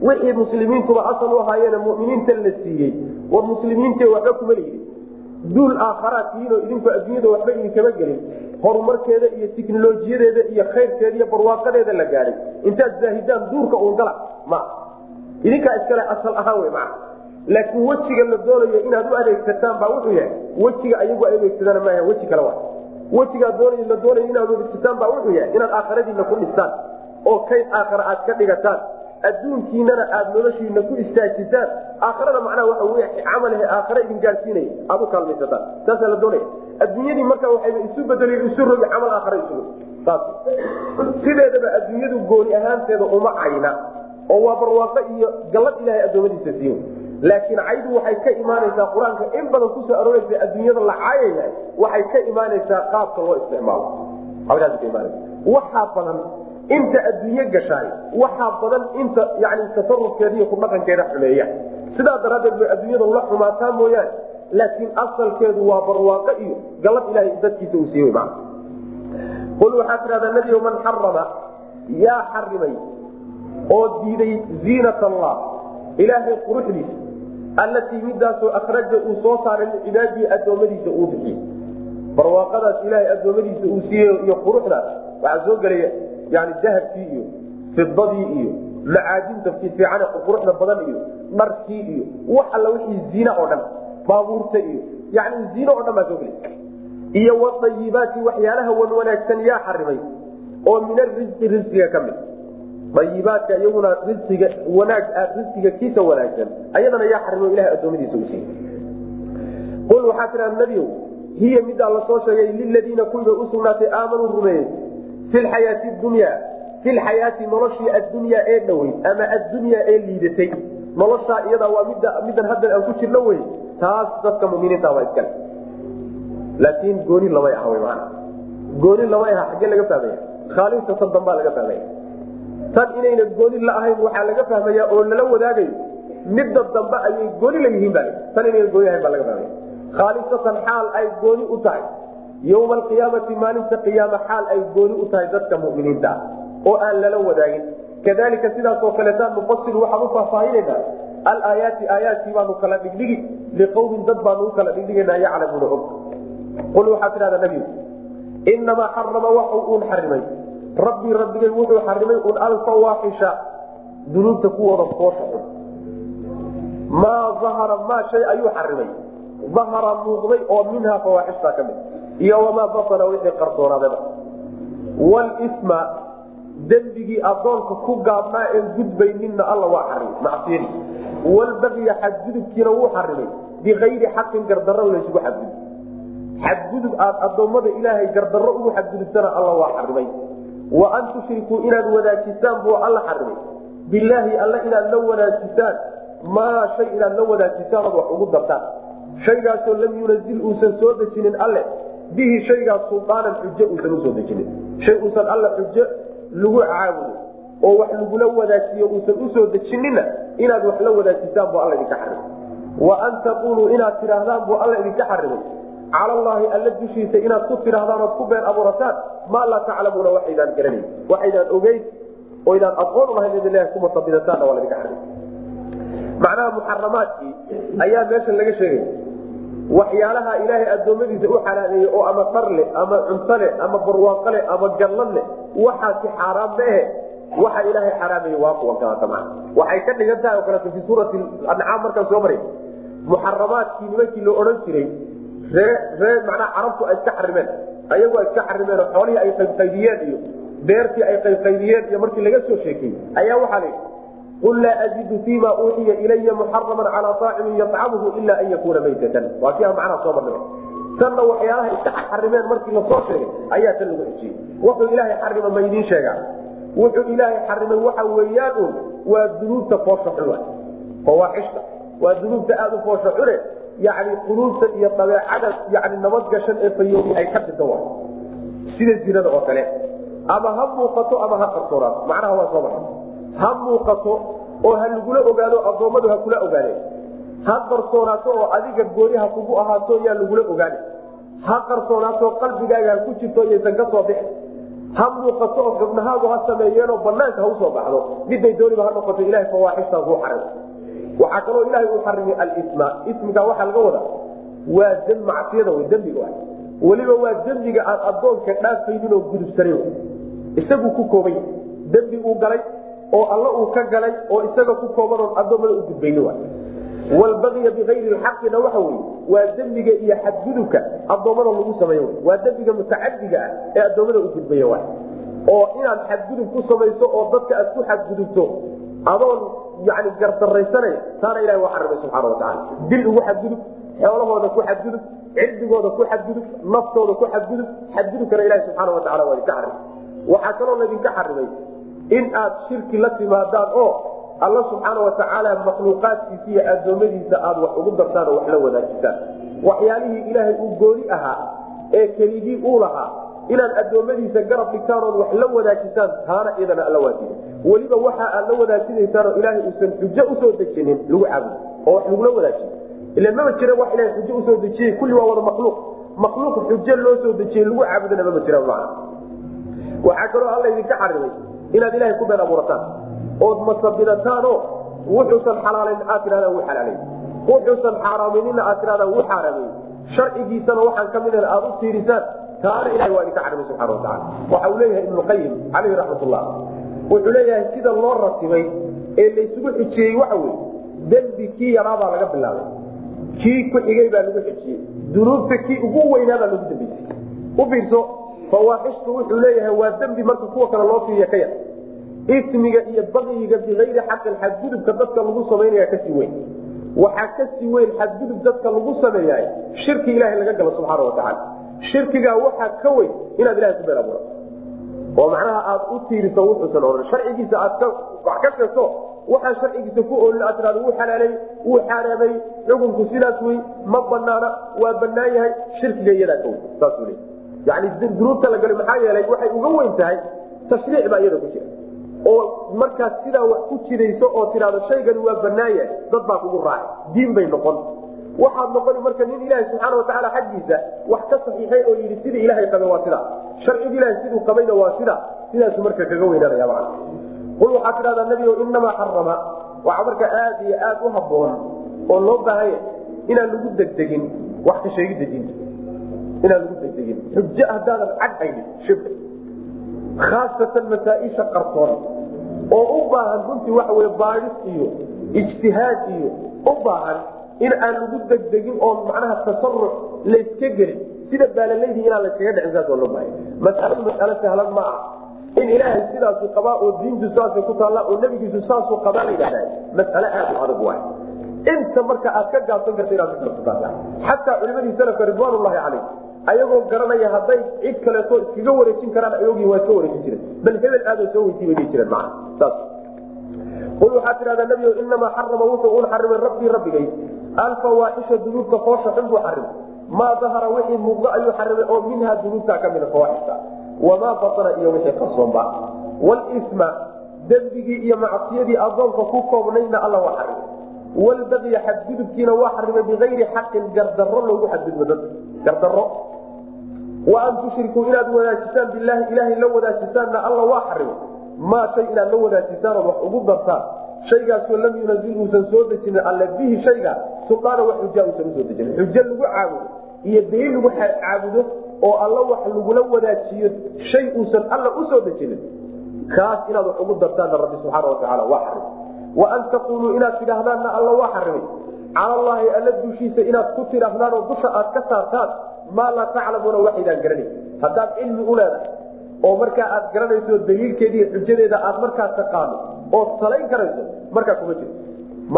wixii muslimiintuba asal u ahaayeene muminiinta la siiyey war muslimiinte waxba kuma lihidin duul aakharaad tihiinoo idinku adduunyada waxba idinkama gelin. Horumarkeeda iyo tiknolojiyadeeda iyo khayrkeeda iyo barwaaqadeeda la gaadhay intaad zaahidaan duurka uun gala ma idinkaa iskale asal ahaan wey maa laakiin wejiga la doonayo inaad u adeegsataan baa wuxuu yahay wejiga ayagu ay adeegsadaan maaha weji kale wa wejigaa la doonayo inaad adeegsataan baa wuxuu yahay inaad aakhiradiina ku dhistaan oo kayd aakhara aad ka dhigataan adduunkiinana aad noloshiina ku istaajisaan. Aakhirada macnaha waxa wey camalahe aakhare idin gaadsiinaya aad u kaalmaysataan. Saasaa la doonaya adduunyadii marka waxayba isu bedeli isu rogi camal aakhare isugu sideedaba adduunyadu gooni ahaanteeda uma cayna oo waa barwaaqo iyo gallad ilaahay addoommadiisa siiyo laakiin caydu waxay ka imaanaysaa qur'aanka in badan ku soo arooreysa adduunyada la caayaya waxay ka imaanaysaa qaabka loo isticmaalo. Halkaas ka imaanaysa. Waxaa badan inta adduunye gashaay waxaa badan inta yani tasarufkeeda iyo kudhaqankeeda xumeeya. Sidaa daraaddeed bay adduunyada la xumaataa mooyaane laakiin asalkeedu waa barwaaqo iyo galad ilahay dadkiisa uu siiy ma qul waxaa tidhahdaa nebigo man xarama yaa xarimay oo diiday ziinat allah ilaahay quruxdiisa allatii midaasoo akhraja uu soo saaray licibaadii addoommadiisa uu bixiyey. Barwaaqadaas ilaahay addoommadiisa uu siiyey iyo quruxdaas waxaa soo gelaya yani dahabkii iyo fidadii iyo macaadinta fiican quruxda badan iyo dharkii iyo wax alla wixii ziina oo dhan baabuurta iyo yani ziino oo dhan baa soo gelay. Iyo wadayibaati waxyaalaha wan wanaagsan yaa xarimay oo min arisqi risqiga ka mid. Ayibaadka iyaguna risiga wanaag risiga kiisa wanaagsan ayadana yaa xarimo ilahay adoomadiisa u siiyey. Qul waxaa tiraa nebiow hiya midaa la soo sheegay liladiina kuwiba usugnaatay aamanuu rumeeyey fi lxayaati dunya fi lxayaati noloshii addunyaa ee dhoweyd ama addunyaa ee liidatay noloshaa iyadaa waa midda middan haddan aan ku jirno wey taas dadka muminiinta waa iskale laakiin gooni lamay ah maana gooni lamay aha xaggee laga fahmaya khaalinta tan dambaa laga fahmaya tan inayna gooni la ahayn waxaa laga fahmaya oo lala wadaagayo midda dambe ayay gooni la yihiin ba tan inayna gooni ahayn baa laga fahmaya khaalisatan xaal ay gooni u tahay yowma alqiyaamati maalinta qiyaama xaal ay gooni u tahay dadka muminiinta oo aan lala wadaagin kadalika sidaasoo kaleetaan nufasilu waxaan u faahfaahinayna alaayaati aayaadkii baanu kala dhigdhigi liqawmin dad baanu u kala dhigdhiganaa yaclamuuna og qul waxaad tidhahdaa nebigu inamaa xarama waxu uun xarimay rabbii rabbigay wuxuu xarimay un alfawaaxisha dunuubta kuwooda foosha xun maa ahara maa shay ayuu xarimay ahara muuqday oo minhaa fawaaxishtaa ka mid iyo wamaa batana wixii qarsoonaadaba wlsma dembigii adoonka ku gaabnaa een gudbayninna alla waa xarimay macsiyadi walbagya xadgudubkiina wuu xarimay bikayri xaqin gardarro laysugu xadgudub. Xadgudub aad adoommada ilaahay gardarro ugu xadgudubtana alla waa xarimay. Wa an tushrikuu inaad wadaajisaan buu alla xarimay. Bilaahi alle inaad la wadaajisaan maa shay inaad la wadaajisaan wax ugu dartaan. Shaygaasoo lam yunazil uusan soo dejinin alle bihi shaygaas sulaanan xujo uusan u soo dejinin. Shay uusan alla xujo lagu caabudo oo wax lagula wadaajiyo uusan u soo dejinina inaad wax la wadaajisaan buu alla idinka xarimay wa an taquluu inaad tidhaahdaan buu alla idinka xarimay cala allaahi alla dushiisa inaad ku tidhaahdaan ku been abuurataan maa laa taclamuuna waxaydaan garanayn waxaydaan ogeyn oo idaan aqoon ulahayn id ilahi kumatabidataanna waa ladinka xarimay macnaha muxaramaadkii ayaa meeshan laga sheegay waxyaalaha ilaahay addoommadiisa u xalaaneeyey oo ama dhar leh ama cunto leh ama barwaaqo leh ama gallad leh waxaasi xaaraam maehe waxa ilaahay xaraameye waa kuwa kalaata maa waxay ka dhigan tahay oo kaleeto fi suurati ancaam markaan soo maray muxaramaadkii nimankii la odhan jiray ree ree macnaha carabtu ay iska xarimeen. Ayagu ay iska xarimeen oo xoolihii ay qaybqaybiyeen iyo beertii ay qaybqaybiyeen iyo markii laga soo sheekeyey ayaa waxaa la qul laa ajidu fima uuxiya ilaya muxaraman calaa aacimin yacamhu ila an yakuuna maytatan waa aan macnaha soo marnay tanna waxyaalaha iska xarimeen markii la soo sheegay ayaa tan lagu xijiyey wuxuu ilaahay xarima ma idiin sheegaa wuxuu ilaahay xarimay waxa weeyaan un waa dunuubta foosha xun fawaaxishta waa dunuubta aada u foosha xune yani quluubta iyo dabeecada yani nabadgashan ee fayoobi ay ka dhida wa sida zinada oo kale ama ha muuqato ama ha qarsoonaato macnaha waa soo maray ha muuqato oo ha lagula ogaado addoommadu ha kula ogaadeen. Ha qarsoonaato oo adiga gooni ha kugu ahaato yaa lagula ogaane ha qarsoonaato qalbigaaga ha ku jirto yaysan ka soo bixin ha muuqato oo xubnahaagu ha sameeyeenoo banaanka ha u soo baxdo. Miday dooniba ha noqoto ilahay fawaaxishtaa kuu xarim waxaa kaloo ilaahay uu xarimay alisma. Ismiga waxaa laga wadaa waa macsiyada w dembiga weliba waa dembiga aan adoonka dhaafaynin oo gudubsanan isaguu ku koobay dembi uu galay oo alla uu ka galay oo isaga ku koobanoon adoomada u gudbayni walbagya bikayri xaqina waxa wey waa dembiga iyo xadgudubka adoommada lagu sameeyo waa dembiga mutacadiga ah ee adoommada u gudbaya oo inaad xadgudub ku samayso oo dadka aad ku xadgudubto adoon yani gardaraysanaya taana ilahi waa xarimay subxaana watacaala dil ugu xadgudub xoolahooda ku xadgudub cirdigooda ku xadgudub naftooda ku xadgudub xadgudubkana ilahi subxaana wataala waa idinka xarimay waxaa kaloo laydinka xarimay in aad shirki la timaadaan oo alla subxaana watacaala makhluuqaadkiisa iyo addoommadiisa aad wax ugu dartaan oo wax la wadaajisaan waxyaalihii ilaahay uu gooni ahaa ee keligii uu lahaa inaad addoommadiisa garab dhigtaan ood wax la wadaajisaan taana iyadana alla waajida weliba waxa aad la wadaajinaysaanoo ilaahay uusan xujo u soo dejinin lagu caabudo oo wax lagula wadaajiyo ila mama jira wax ilahay xujo u soo dejiyey kulli waa wada makhluuq. Makhluuq xujo loo soo dejiyey lagu caabudana mama jira macna waxaa kaloo alla idinka xarimay inaad ilahay ku been abuurataan. Ood masabidataanoo wuxuusan xalaalayn aad tidhahdaan wuu xalaalay wuxuusan xaaraaminina aad tidhahdaan wuu xaaraamay sharcigiisana waxaan ka mid aad u tiirisaan taana ilahay waa idinka xarimay subxana wataala waxa uu leeyahay ibnuqayim caleyhi raxmatullah wuxuu leeyahay sida loo ratibay ee laysugu xijiyey waxa weye dembi kii yaraabaa laga bilaabay. Kii ku xigay baa lagu xijiyey. Dunuubta kii ugu weynaabaa lagu dambeysay. U fiirso fawaaxishtu wuxuu leeyahay waa dembi marka kuwa kale loo fiiriya ka yar. Ismiga iyo bakyiga bikayri xaqin xadgudubka dadka lagu samaynaya ka sii weyn. Waxaa ka sii weyn xadgudub dadka lagu sameeyahay shirki ilahay laga galo subxaana watacaala shirkigaa waxaa ka weyn inaad ilahay ku been abuurato oo macnaha aad u tiiriso wuxuusan ohan sharcigiisa aad wax ka sheegto waxaa sharcigiisa ku oolin aad tirado wuu xalaalay wuu xaaraamay xukunku sidaas wey ma banaana waa banaan yahay shirkiga iyadaa ka weyn. Saasuu leey yani dunuubta la galay maxaa yeelay waxay uga weyn tahay tashriic baa iyada ku jira. Oo markaad sidaa wax ku jidayso oo tidhahdo shaygani waa banaan dad baa kugu raacay. Diin bay noqon. Waxaad noqoni marka nin ilaaha subxaana watacaala xaggiisa wax ka saxiixay oo yidhi sidii ilaahay qabe waa sidaa. Sharciga ilahay siduu qabayna waa sidaa. Sidaasu marka kaga weynaanaya macna. Qul waxaad tidhahdaa nebigo inamaa xarama waxaa marka aad iyo aad u haboon oo loo baahanya inaan lagu degdegin wax ka sheegidda diinta inaan lagu degdegin xujo haddaadan cad haynin shib khaasatan masaaisha qarsoon oo u baahan runtii waxa wey baadis iyo ijtihaad iyo u baahan in aan lagu degdegin oo macnaha tasaruc layska gelin sida baalaleydii inaan layskaga dhicin saas oo loo baahaya masaladu masalo sahlan ma aha in ilaahay sidaasu qabaa oo diintu saasay ku taalla oo nebigiisu saasuu qabaa la yidhahdaa masale aad u adag waay inta marka aad ka gaabsan karta inaad xataa culimadii salafka ridwaanullahi calayh ayagoo garanaya hadday cid kaleeto iskaga wareejin karaan ayogii waa iska wareejin jireen. Bal hebel aadoo soo weydiy bay jireen maa saas. Qul waxaa tidhahdaa nebigo inamaa xarama wuxuu un xarimay rabbii rabbigay. Alfawaaxisha dunuubta foosha xun xarimay. Maa dahara wixii muuqdo ayuu xarimay oo minhaa dunuubta ka mida fawaaxisha. Wamaa batana iyo wixii qarsoonba walisma dembigii iyo macsiyadii adoonka ku koobnayna alla waa xarimay walbagya xadgudubkiina waa xarimay bigayri xaqin gardaro loogu xadgudbo dad gardaro wa an tushrikuu inaad wadaajisaan bilaahi ilaahay la wadaajisaanna alla waa xarimay maa shay inaad la wadaajisaan ood wax ugu dartaan shaygaasoo lam yunazil uusan soo dejinin alle bihi shayga suldaana wax xujaa uusan u soo dejinin xujo lagu caabudo iyo daliil lagu caabudo oo alla wax lagula wadaajiyo shay uusan alla u soo dejinin kaas inaad wax ugu dartaanna rabbi subxaana watacaala waa xarimay wa an taquluu inaad tidhaahdaanna alla waa xarimay. Cala allaahi alla dushiisa inaad ku tidhaahdaan oo dusha aad ka saartaan maa laa taclamuuna waxaydaan garanay haddaad cilmi u leedahay oo markaa aad garanayso daliilkeediiy xujadeeda aad markaa taqaano ood salayn karayso markaa kuma jirto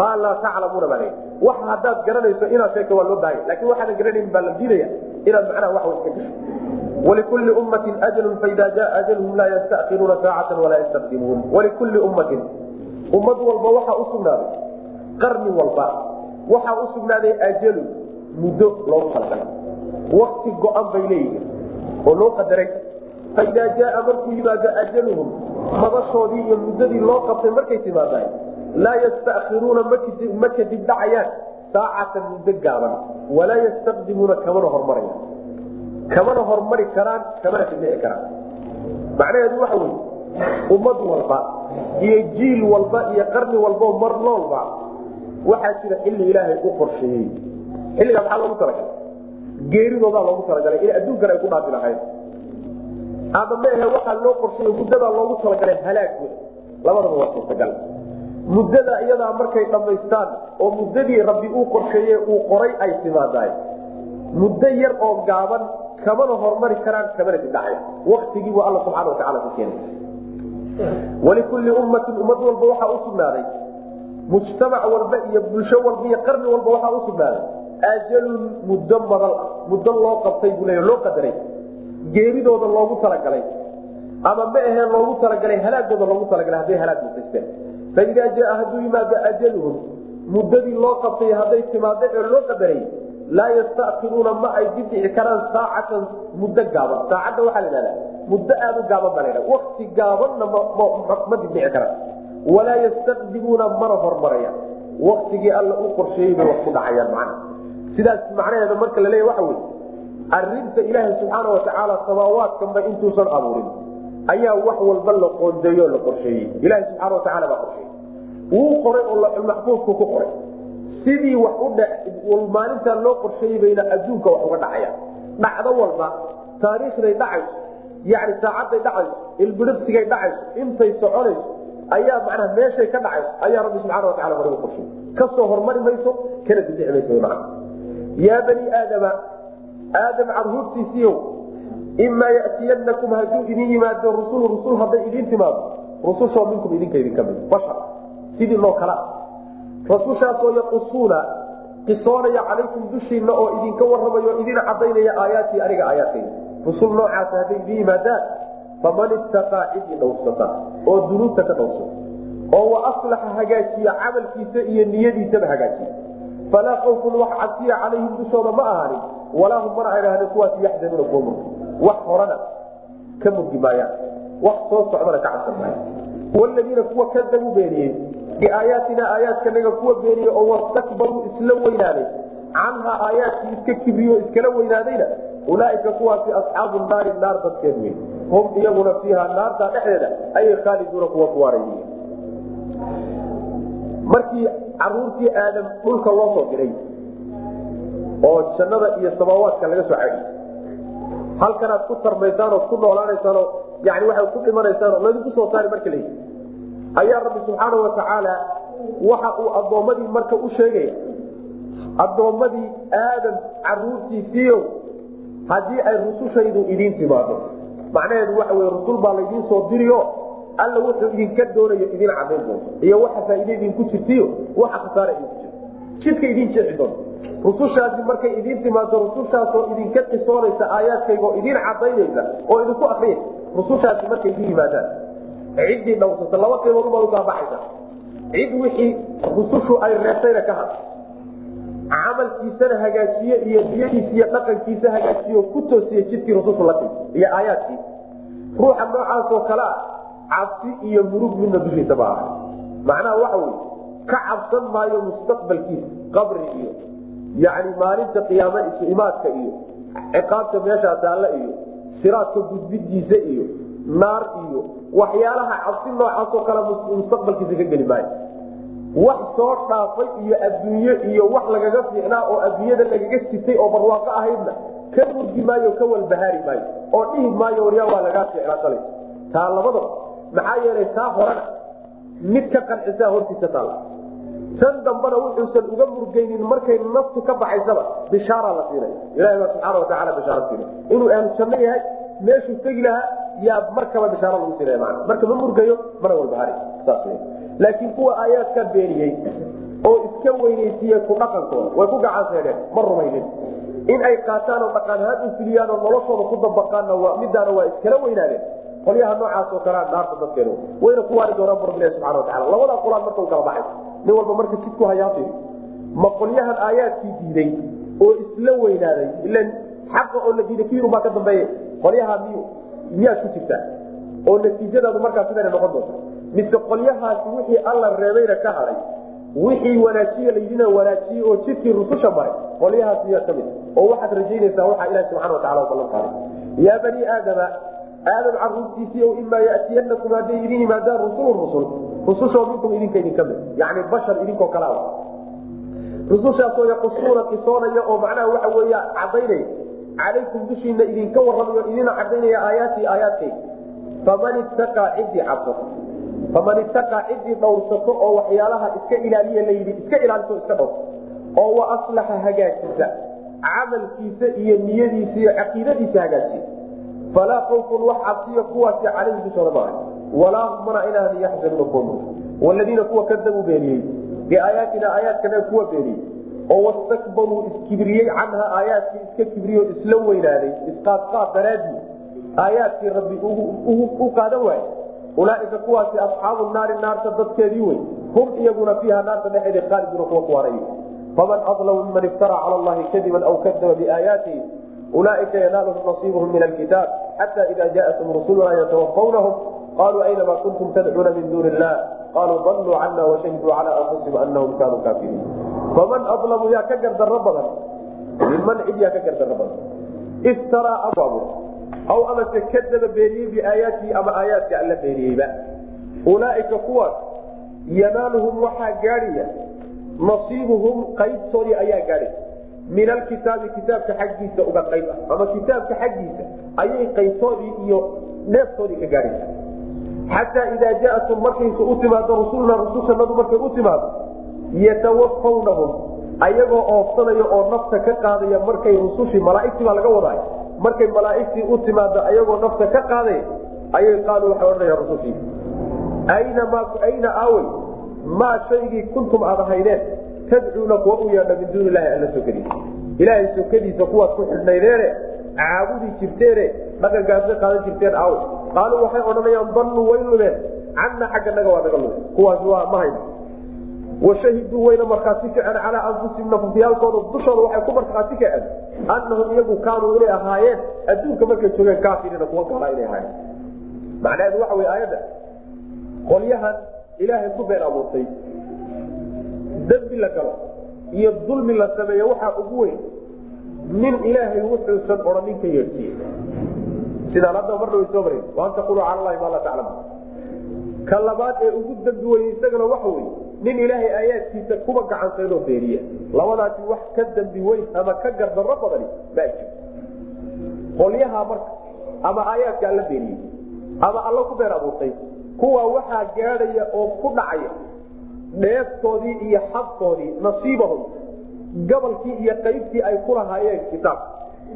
maa laa taclamuuna baa wax haddaad garanayso inaad sheegto waa loo baahaya laakiin waxaadan garanayn baa la diidaya inaad macnaha wax iska gasho. Walikulli ummatin ajalun faida jaa ajalhum laa yastakiruuna saacatan walaa yastaqdimuun. Walikulli ummatin ummad walba waxaa usugnaaday qarni walba waxaa usugnaaday ajalun muddo loogu talagalay wakti go-an bay leeyihiin oo loo qadaray. Faidaa jaaa markuu yimaado ajaluhum madashoodii iyo muddadii loo qabtay markay timaadaan laa yastakiruuna ma kadib dhacayaan saacatan muddo gaaban walaa yastaqdimuuna kamana hormaraya kamana hormari karaan kamana kadhici karaan. Macnaheedu waxa wey ummad walba iyo jiil walba iyo qarni walba mar noolba waxaa jira xilli ilaahay u qorsheeyey. Xilligaa maxaa loogu talagalay? Geeridoodaa loogu talagalay. In adduunkan ay ku dhaafi lahayd. Ama maahe waxaa loo qorsheeye muddadaa loogu talagalay halaag wey labadaba waa suurtagal. Muddada iyadaa markay dhammaystaan oo muddadii rabbi uu qorsheeye uu qoray ay timaadaay. Muddo yar oo gaaban kamana hormari karaan kamana dibdhacaya waktigii waa alla subxana watacala ku keenay walikulli ummatin ummad walba waxaa usugnaaday mujtamac walba iyo bulsho walba iyo qarni walba waxaa usugnaaday ajalun muddo madal muddo loo qabtay buu leeya loo qadaray geeridooda loogu talagalay ama ma aheen loogu talagalay halaagooda loogu talagalay hadday halaag mudaysteen faidaa jaa hadduu yimaado ajaluhum muddadii loo qabtay hadday timaado ee loo qadaray laa yastakiruuna ma ay dibdhici karaan saacatan muddo gaaban. Saacadda waxaa la ihahdaa muddo aada u gaaban baa la wakti gaabanna ma dibdhici karaan. Walaa yastaqdimuuna mana hormaraya waktigii alla u qorsheeyey bay wax ku dhacayaan macna sidaas macnaheeda marka la leeya waxa wey arinta ilaahay subxaana watacaala samaawaadkanba intuusan abuurin. Ayaa wax walba la qoondeeyo la qorsheeyey. Ilaha subxaana watacaala baa qorsheeyey. Wuu qoray oo laxulmaxfuudku ku qoray sidii wax u maalintaa loo qorsheeyey bayna adduunka wax uga dhacaya. Dhacdo walba taariikhday dhacayso yani saacadday dhacayso ilbidhibsigay dhacayso intay soconayso ayaa macnaha meeshay ka dhacayso ayaa rabbi subxana watacala hore u qorsheeyey. Kasoo hormari mayso kana dibdhici mayso mana yaa bani aadama aadam carhuurtiisiiyow imaa yatiyanakum hadduu idin yimaado rusul rusul hadday idin timaado rusushoo minkum idinka idinka mid bashar sidii loo kala rasushaasoo yaqusuuna qisoonaya calaykum dushiinna oo idinka warramayo idin cadaynaya aayaatii aniga aayaadkayda rusul noocaasa hadday idin yimaadaan faman istaqaa cidii dhowrsata oo dunuubta ka dhowrsata oo wa aslaxa hagaajiya camalkiisa iyo niyadiisaba hagaajiya. Falaa awfun wax cabsiya calayhim dushooda ma ahaanin walaa hum mana ayhahdeen kuwaas yaxzanuuna kuwa murgi wax horana ka murgi maayaan wax soo socdana ka cabsan maaya waladiina kuwa kadabuu beeniyey biaayaatina aayaadkanaga kuwa beeniyey oo wastakbaruu isla weynaaday canhaa aayaadkii iska kibriyo iskala weynaadayna ulaaika kuwaasi asxaabu naari naar dadkeed wey hum iyaguna fiiha naarta dhexdeeda ayay khaaliduuna kuwa kuwaarayy markii caruurtii aadam dhulka loo soo diray oo jannada iyo samaawaadka laga soo cadiy halkanaad ku tarmaysaan ku noolaanaysaanoo yani waxaad ku dhimanaysaan laydinku soo saari marka la ayaa rabbi subxaana watacaala waxa uu addoommadii marka u sheegaya addoommadii aadam caruurtiisiio haddii ay rusushaydu idiin timaado. Macnaheedu waxa wey rusul baa laydiin soo diriyo alla wuxuu idinka doonayo idin cadayn doonto. Iyo waxa faaide idinku jirtiyo waxa khasaara idinku jirto. Jidka idin jeexi doonto. Rusushaasi markay idiin timaado rusushaasoo idinka qisoonaysa aayaadkayga oo idin cadaynaysa oo idinku akriya rusushaasi markay idin yimaadaan ciddii dhawsata laba qiimood ubaad u kala baxaysa cid wixii rusushu ay reebtayna ka had camalkiisana hagaajiye iyo diyadiisa iyo dhaqankiisa hagaajiyo ku toosiye jidkii rusushu la iyo aayaadkii. Ruuxa noocaasoo kale ah cabsi iyo murug midna dushiisa ma aha macnaha waxa wey ka cabsan maayo mustaqbalkiisa qabri iyo yani maalinta qiyaame isu imaadka iyo ciqaabta meeshaa taalla iyo siraadka gudbidiisa iyo naar iyo waxyaalaha cabsi noocaasoo kale mustaqbalkiisa ka geli maayo. Wax soo dhaafay iyo adduunye iyo wax lagaga fiicnaa oo adduunyada lagaga sitay oo barwaaqo ahaydna ka murgi maayo ka walbahaari maayo oo dhihi maayo waryaa waa lagaa fiicnaa shalay taa labadaba maxaa yeelay taa horena mid ka qancisaa hortiisa taalla tan dambana wuxuusan uga murgaynin markay naftu ka baxaysaba bishaara la siinaya ilahi baa subxaana watacaala bishaara siinay inuu ahlu yahay meeshuu tegi lahaa yaa markaba bishaara lagu mana marka ma murgayo mana walbahaari saas laakiin kuwa aayaadka beeniyey oo iska weynaysiiye ku dhaqankooda way ku gacanseedeen ma rumaynin in ay qaataan oo dhaqanahaan u filiyaan oo noloshooda ku dabaqaanna midaana waa iskala weynaadeen. Qolyaha noocaasoo kalea naarta dadkeen wayna ku waari doonaan bu rabbilahi subxana watacala labadaa qolaan marka u kala baxay nin walba marka jidku hayaafiri ma qolyahan aayaadkii diiday oo isla weynaaday ilan xaqa oo la diiday kiyirun baa ka dambeeye qolyaha miy miyaad ku jirtaa? oo natiijadaadu markaa sidana noqon doonta mise qolyahaasi wixii alla reebayna ka haday wixii wanaajiye laydina wanaajiyey oo jidkii rususha maray qolyahaas miyaa ka mid oo waxaad rajaynaysaa waxaa ilahi subxana watacala ballan qaaday. Yaa bani aadama aadam caruurtiisii o imaa yatiyanakum hadday idin yimaadaan rusulun rusul. Rusushoo minkum idinka idinka mid. Yani bashar idinkoo kala rusushaasoo yaqusuuna qisoonaya oo macnaha waxa weya cadaynaya calaykum dushiina idinka warramayo idina cadaynaya aayaati aayaadkayga faman ittaqaa ciddii cabsato faman ittaqaa ciddii dhowrsato oo waxyaalaha iska ilaaliya layidhi iska ilaaliso iska dhowrso oo wa aslaxa hagaajisa camalkiisa iyo niyadiisa iyo caqiidadiisa hagaajiya falaa awfun wax cabsiya kuwaasi calayhi dushooda maaha walaa hum mana inaan yaxzanuuna kuwa waladiina kuwa kadabuu beeniyey biaayaatina aayaadkana kuwa beeniyey oo wastakbaruu iskibriyey canha aayaadkii iska kibriyo isla weynaaday isqaadqaad daraadii aayaadkii rabbi u qaadan waaye ulaaika kuwaasi asxaabu naari naarta dadkeedii wey hum iyaguna fiiha naarta dhexeeda khaaliduna kuwa kuwaanay faman adlamu miman iftara cala allahi kadiban aw kadaba biaayaatihi ulaaika yanaaluhum nasiibuhum min alkitaab xata ida jaatum rusuluna yatawafawnahum qaluu aynama kuntum tadcuuna min duuni illah qaluu daluu cana washahiduu cala anfusihim anahum kaanuu kaafiriin faman adlamu yaa ka gardaro badan minman cid yaa ka gardaro badan iftaraa abu aw amase kadaba beeniyey biaayaatihi ama aayaadka alla beeniyeyba ulaaika kuwaas yanaaluhum waxaa gaadhaya nasiibuhum qaybtoodii ayaa gaadhay min alkitaabi kitaabka xaggiisa uga qayb ah ama kitaabka xaggiisa ayay qaybtoodii iyo neeftoodii ka gaadhaysa xataa idaa jaatum markaysu u timaado rusulna rusushanadu markay u timaado yatawafawnahum ayagoo oofsanaya oo nafta ka qaadaya markay rusushii malaaigtii baa laga wadaay markay malaaigtii u timaado ayagoo nafta ka qaaday ayay qaaluu waxay odhanayaan rusushii. Ayna aawey maa shaygii kuntum aad ahaydeen tadcuuna kuwa u yeedha min duuni ilahi alla sokadiisa ilaahay sokadiisa kuwaad ku xidhnaydeene caabudi jirteene dhaqankaasa qaadan jirteen aawe qaaluu waxay odhanayaan dalluu way lumeen canna xagga waa naga lume kuwaas waa ma washahiduu wayna markhaati kaceen calaa anfusihim nafafyaalkooda dushooda waxay ku markhaati kaceen annahum iyagu kaanuu inay ahaayeen adduunka markay joogeen kaafiriina kuwa gaalaa inay ahaayeen. Macnaheedu waxa wey aayadda qolyahan ilaahay ku been abuurtay dembi la galo iyo dulmi la sameeyo waxaa ugu weyn nin ilaahay wuxuusan odhanin ka yeedhsiiye sidaan hadda marna way soo mareen waan cala allahi maa laa taclamu ka labaad ee ugu dembi weye isagana waxa wey nin ilaahay aayaadkiisa kuba gacansaynoo beeniya labadaasi wax ka dambi weyn ama ka gardarro badani ma jiro qolyaha marka ama aayaadka alla beeniyey ama alla ku been abuurtay kuwa waxaa gaadhaya oo ku dhacaya dheeftoodii iyo xabkoodii nasiibahum gabalkii iyo qaybtii ay ku lahaayeen kitaab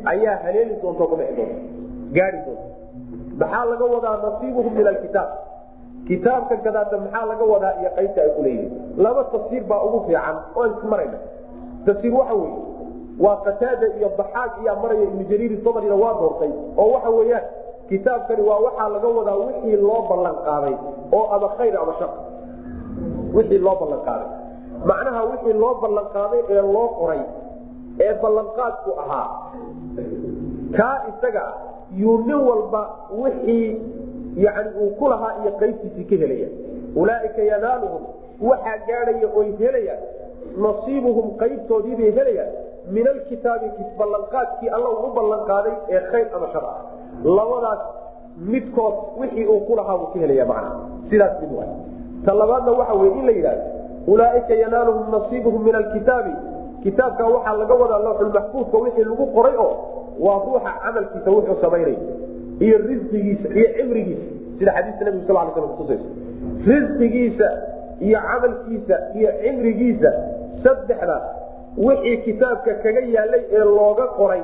ayaa haleeli doonta ku doonta gaari doonta maxaa laga wadaa nasiibuhum min alkitaab? Kitaabka gadaata maxaa laga wadaa iyo qaybta ay kuleeyihin laba tafsiir baa ugu fiican oo ismarayna tafsiir waxa weye waa qataada iyo baxaag iyaa maraya ibnu jariir sabrina waa doortay oo waxa weeyaan kitaabkani waa waxaa laga wadaa wixii loo ballan qaaday oo ama khayr ama shar. Wixii loo ballan qaaday. Macnaha wixii loo ballan qaaday ee loo qoray ee ballanqaadku ahaa kaa isaga yuu nin walba wixii yani uu ku iyo qaybtiisii ka helaya. Ulaaika yanaaluhum waxaa gaadhaya oy helayaan nasiibuhum qaybtoodiibay helayaan min alkitaabi ballanqaadkii alla ugu ballanqaaday ee khayr ama shar ah. Labadaas midkood wixii uu ku lahaa ka helaya macnaha sidaas mid waay. Ta labaadna waxa weye in la yidhahdo ulaaika yanaaluhum nasiibuhum min alkitaabi kitaabka waxaa laga wadaa lawxulmaxfuudka wixii lagu qoray oo waa ruuxa camalkiisa wuxuu samaynay iyo risqigiisa iyo cimrigiisa. Sida xadiiska nabigu sal l slam kutusaysa risqigiisa iyo camalkiisa iyo cimrigiisa saddexdaas wixii kitaabka kaga yaalay ee looga qoray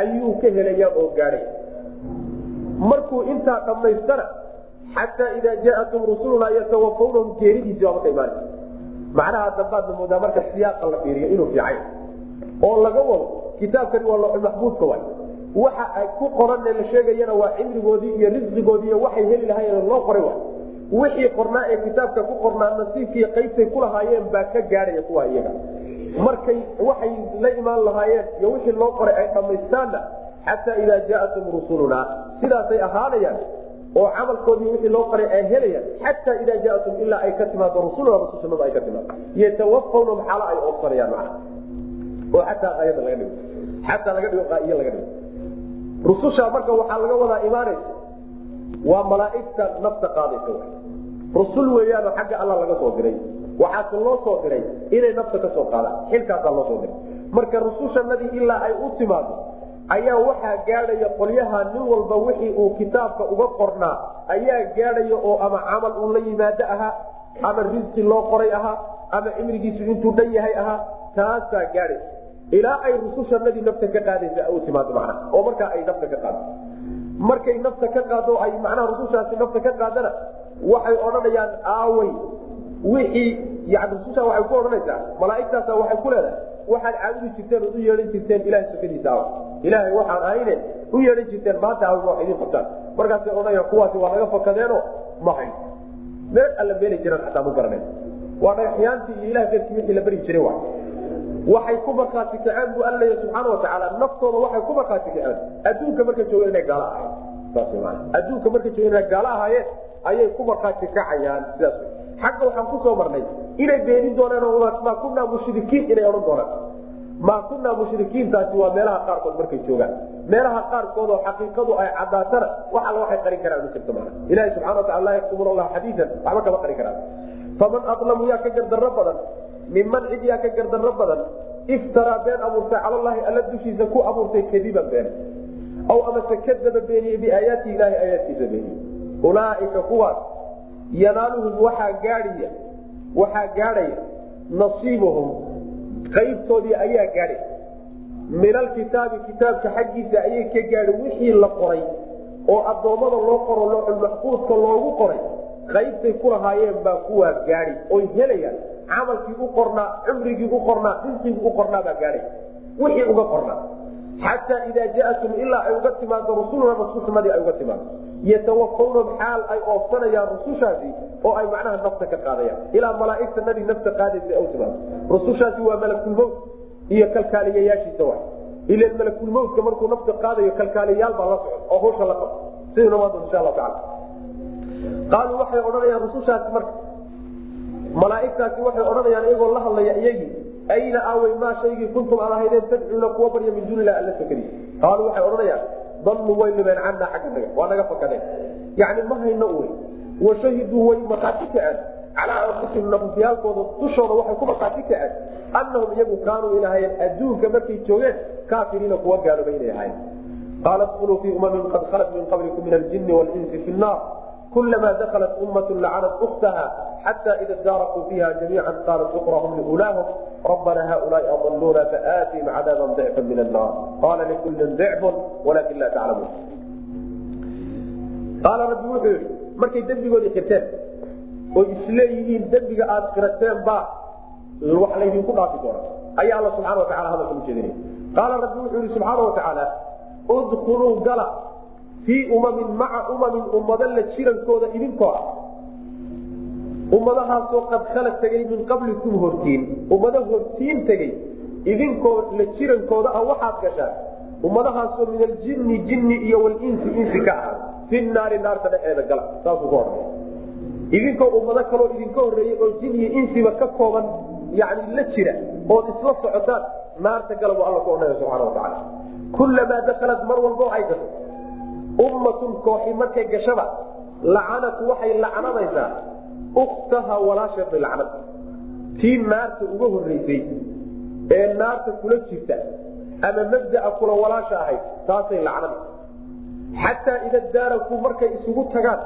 ayuu ka helaya oo gaadhay. Markuu intaa dhammaystana xataa idaa jaatum rusulunaa yatawafawnahum geeridiisi baa marka imaana macnaha dambaadna moodaa marka siyaaqa la fiiriyo inuu fiicay oo laga wado kitaabkani waa looxulmaxbuudka waay. Waxa ay ku qoranee la sheegayana waa cimrigoodii iyo risqigoodii waxay heli lahaayeen loo qoray waay. Wixii qornaa ee kitaabka ku qornaa nasiibkiiyo qaybtay ku lahaayeen baa ka gaadhaya kuwa iyaga. Markay waxay la imaan lahaayeen iyo wixii loo qoray ay dhammaystaanna xataa idaa jaatum rusulunaa sidaasay ahaanayaan oo camalkoodii wixii loo qoray ay helayaan xataa idaa jaatum ilaa ay ka timaado rusuluna rusushanadu ay ka timaado yatawafawna maxaalo ay oobsanayaan macna oo xataa aayada laga dhigo. Xataa laga dhigo qaaiyo laga dhigo. Rususha marka waxaa laga wadaa imaanaysa waa malaaigta nafta qaadaysa rusul weeyaanoo xagga alla laga soo diray. Waxaase loo soo diray inay nafta ka soo qaadaan. Xilkaasaa loo soo diray. Marka rusushanadii ilaa ay u timaado ayaa waxaa gaadhaya qolyaha nin walba wixii uu kitaabka uga qornaa ayaa gaadhaya oo ama camal uu la yimaado ahaa ama risqi loo qoray ahaa ama cimrigiisu intuu dhan yahay ahaa taasaa gaadhaysa ilaa ay rusushanadii nafta ka qaadaysa u timaado macnaha oo markaa ay nafta ka qaado. Markay nafta ka qaado ay macnaha rusushaasi nafta ka qaadana waxay odhanayaan aawey wixii yani rususha waxay ku odhanaysaa malaaigtaasa waxay ku leedahay waxaad caabudi jirteen ood u yeehan jirteen ilahay sukadiisa aw ilaahay waxaan ahayne u yeehan jirteen maanta aw wax idiin qabtaan. Markaasay odhanayaan kuwaasi waa naga fakadeeno ma meel alla meeli jiraan xataa ma garanay waa dhagaxyaantii iyo ilah darkii wixii la beri jiray wa waxay ku markhaati kaceen bu alla leeya subxaana watacaala naftooda waxay ku markhaati kaceen adduunka markay joogeen inay gaalo ahayen adduunka markay joogeen inay gaalo ahaayeen ayay ku markhaati kacayaan sidaas xagga waxaan ku soo marnay inay beenin doonaan maa kunaa mushrikiin inay odhan doonaan. Maa kunaa mushrikiintaasi waa meelaha qaarkood markay joogaan. Meelaha qaarkood oo xaqiiqadu ay cadaatana wax alla waxay qarin karaan jirto maana. Ilahi subxana watacala laa yaktumuuna allah xadiian waxba kama qarin karaan. Faman adlamu yaa ka gardarro badan minman cid yaa ka gardarro badan iftaraa been abuurtay calallaahi alla dushiisa ku abuurtay kadiban been. Aw amase kadaba beeniyey biaayaati ilahi aayaadkiisa beeniye. Ulaaika kuwaas yanaaluhum waxaa gaadhaya waxaa gaadhaya nasiibuhum qaybtoodii ayaa gaadhay. Min alkitaabi kitaabka xaggiisa ayay ka gaadhi wixii la qoray oo addoommada loo qoro looxulmaxfuudka loogu qoray qaybtay ku lahaayeen baa kuwaa gaadhi oy helayaan camalkii u qornaa cumrigii u qornaa risqigii u qornaa baa gaadhay wixii uga qornaa xataa idaa jaatum ilaa ay uga timaado rusuluna rususnadii ay uga timaado yatawafawnahum xaal ay oofsanayaan rusushaasi oo ay macnaha nafta ka qaadayaan. Ilaa malaaigtanadii nafta qaadaysa ay u timaado rusushaasi waa malakulmowt iyo kalkaaliyayaashiisa wa ila malakulmowtka markuu nafta qaadayo kalkaaliyayaal baa la socon oo hawsha la sidaynu maanta insha allahu tacala qaaluu waxay odhanayaan rusushaasi marka malaaigtaasi waxay odhanayaan iyagoo la hadlaya iyagii ayna aawey maa shaygii kuntum aad ahaydeen tadcuuna kuwa barya min duuni ilah alla sakadiis qaaluu waxay odhanayaan dalluu way libeen cannaa xagga waa naga fakadeen yacni ma hayno uwe. Washahiduu way markhaati kaceen calaa anfusihim nafufyaalkooda dushooda waxay ku markhaati kaceen annahum iyagu kaanuu inahayen adduunka markay joogeen kaafiriina kuwa gaaloba inay ahayen qaala dkuluu fii umamin qad khalat min qablikum min aljini walinsi fi nnaar kulamaa dakalat ummat lacanat ukhtaha xata ida daarakuu fiiha jamiica qaalat ukrahum liulaahum rabbana haulaai adaluuna faatihim cadaaban dicfa min annaar qaala likullin dicfun walakin laa taclamuun qaala rabbi wuxuu yihi markay dembigoodii qirteen oo isleeyihiin dembiga aada qirateen baa wax laydinku dhaafi doona ayaa alla subxana watacala hadalka ujeedinaya qaala rabbi wuxuu yihi subxaana watacaala udkuluu gala fii umamin maca umamin ummado la jirankooda idinkoo ah. Ummadahaasoo qad khala tegay min qablikum hortiin. Ummado hortiin tegey idinkoo la jirankooda ah waxaad gashaan ummadahaasoo min aljinni jinni iyo walinsi insi ka ahaa fi naari naarta dhexeeda gala. Saasuu ku odhanaya idinkoo ummado kaloo idinka horreeyey oo jin iyo insiba ka kooban yani la jira ood isla socotaan naarta gala buu alla ku odhanaya subxana watacaala kullamaa dakalat mar walbo ay gasho ummatun kooxi markay gashaba lacanat waxay lacnadaysaa ukhtaha walaasheed lacnad tii naarta uga horreysay ee naarta kula jirta ama mabdaa kula walaasha ahayd taasay lacnada xataa ida daarakuu markay isugu tagaan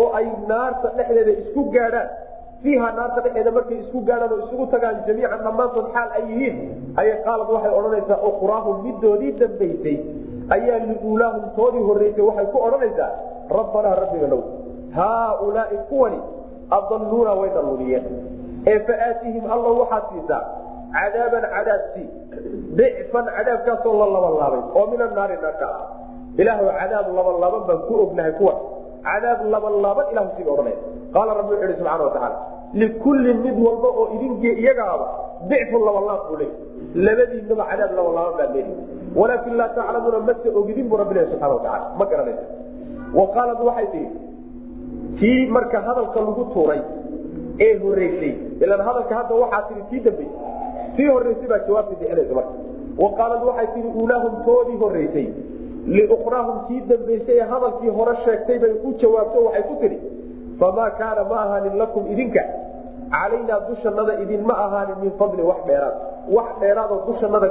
oo ay naarta dhexdeeda isku gaadhaan fiiha naarta dhexeeda markay isku gaadhaan oo isugu tagaan jamiican dhammaantood xaal ay yihiin ayay qaalad waxay odhanaysaa ukhraahum midoodii dambaysay ayaa liuulaahum toodii horreysay waxay ku odhanaysaa rabbanaa rabbiga dhow haaulaai kuwani adaluuna way dalluniyeen ee faaatihim alla waxaad siisaa cadaaban cadaabsii dicfan cadaabkaasoo la labanlaabay oo min anaari naarka ah. Ilaahw cadaab labanlaaban baan ku ognahay kuwa cadaab labanlaaban ilahu siga odhanaya. Qaala rabbi wuxu ihi subxana watacaala likullin mid walba oo idinki iyagaaba dicfun labanlaab buu leey labadiinaba cadaab labanlaaban baa leeyi walaakin laa taclamuuna mase ogidin buu rabbi lehy subxana watacaala ma garanaysa wa qaalad waxay tihi tii marka hadalka lagu tuuray ee horeysay ilan hadalka hadda waxaa tii tii dambey tii horeysay baa jawaabta bixinaysa marka wa qaalad waxay tihi uulaahum toodii horeysay liukhraahum tii dambaysay ee hadalkii hore sheegtay bay u jawaabto waxay ku tidhi famaa kaana ma ahaanin lakum idinka calaynaa dushanada idinma ahaanin min fadli wax dheeraad. Wax dheeraadoo dushanada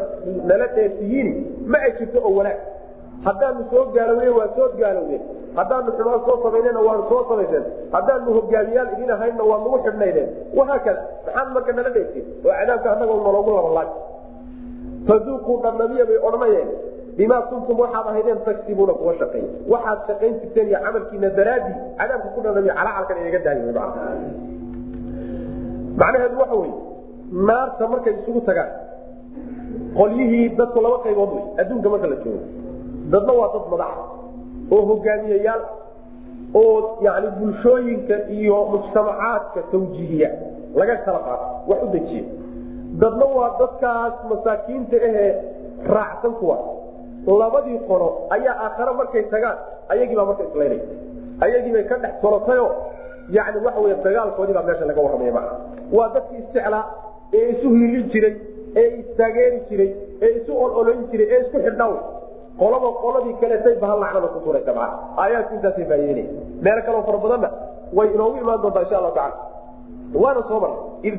nala dheersiyiini ma ay jirto oo wanaag. Haddaanu soo gaalowne waa soo gaalowne haddaanu xumaan soo samaynena waanu soo samayseen haddaanu hogaamiyaal idin ahaynna waa nagu xidhnaydeen wahaakada maxaad marka nala dheertiin oo cadaabka annaga naloogu labalaag faduuquu dhandhamiya bay odhanayeen. Bimaa kuntum waxaad ahaydeen tagsibuuna kuwa shaqeey waxaad shaqayn jirteen iyo camalkiina daraadii cadaabka ku dhandhamiya calacalkan inaga daayo macnaheedu waxa wey naarta markay isugu tagaan qolyihii dadku laba qaybood wey adduunka marka la joogo dadna waa dad madax oo hogaamiyayaal oo yani bulshooyinka iyo mujtamacaadka tawjiihiya laga kala qaato wax u dejiya. Dadna waa dadkaas masaakiinta ahee raacsan kuwa labadii qolo ayaa aakhare markay tagaan ayagiibaa marka islaynay ayagiibay ka dhex tolatayo yani waxa wey dagaalkoodii baa meesha laga warramaya maa waa dadkii isjeclaa ee isu hiilin jiray ee istaageeri jiray ee isu ololayn jiray ee isku xidhnaaw qolaba qoladii kaleetay bahal lacnada ku turaysa maa aayaadku intaasay faa'ideynaya meelo kaloo fara badanna way inoogu imaan doontaa insha allahu tacala waana soo mar id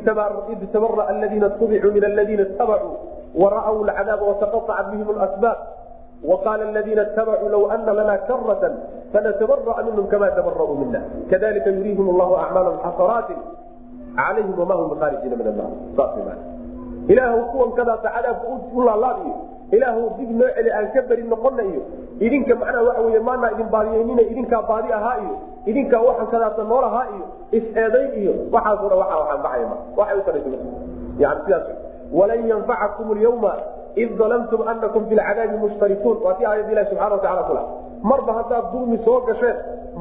tabara aladiina tubicuu min aladiina tabacuu wara'w lcadaaba wataqaطacat bihim asbaab وqاl الذiina اتabcuu low ana lana karaة fanatabarأ minhm kama tabarأuu mina kadalika yuriihim اllah acmaalhm xasaraati calayhim wama hum bkhaarijiina min annar saas ilaahw kuwan kadaasa cadaabka u laalaadiyo ilaahw dib noo celi aan ka beri noqona iyo idinka macnaha waxa wey maanaa idin baadiyeynina idinkaa baadi ahaa iyo idinkaa waxan kadaasa nool ahaa iyo is-eedayn iyo waxaaso dhan waa waxaan baxaya ma waxay utaraysa yani sidaas walan yanfacakum lyawma id dalamtum anakum fi lcadaabi mushtarikuun waa ti aayad ilahi subxana watacala kula marba haddaad dulmi soo gasheen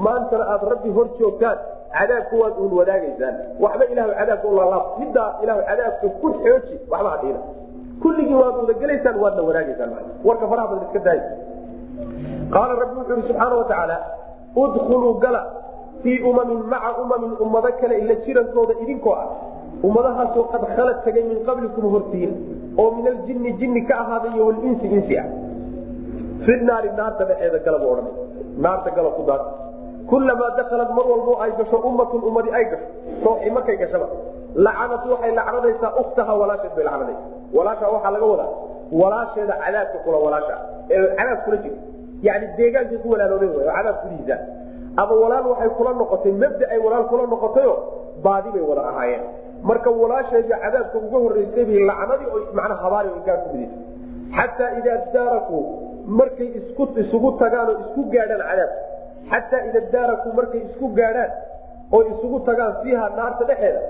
maantana aad rabbi hor joogtaan cadaabka waad uun wadaagaysaan waxba ilah cadaabka ulaalaab middaa ilah cadaabka ku xooji waxba hadhiina kulligii waad wadagelaysaan waadna wadaagaysaan warka faraha badan iska daay qaala rabbi wuxuu ihi subxaana watacaala udkuluu gala fii umamin maca umamin ummado kale ila jirankooda idinkoo ah ummadahaasoo qad khalad tagay min qablikum hortiin oo min aljini jinni ka ahaaday iyo walinsi insi ah. Fi naari naarta dhexeeda gala bu odhanay. Naarta gala ku daad. Kulamaa dakalat mar walbo ay gasho ummatun ummadi ay gasho kooxi markay gashaba lacanat waxay lacnadaysaa uktaha walaasheed bay lacnadaysa walaasha waxaa laga wadaa walaasheeda cadaabka kula walaasha ee cadaab kula jiro. Yani deegaankay ku walaaloobeen way cadaab kulihiisa ama walaal waxay kula noqotay mabda ay walaal kula noqotayo baadi bay wada ahaayeen marka walaasheedii cadaabka uga horeysay bay lacnadii oo macnaa habaari inkaa ku midisa xataa idaa daarakuu markay isugu tagaan oo isku gaadhaan cadaabka. Xataa ida daarakuu markay isku gaadhaan oo isugu tagaan fiiha naarta dhexeeda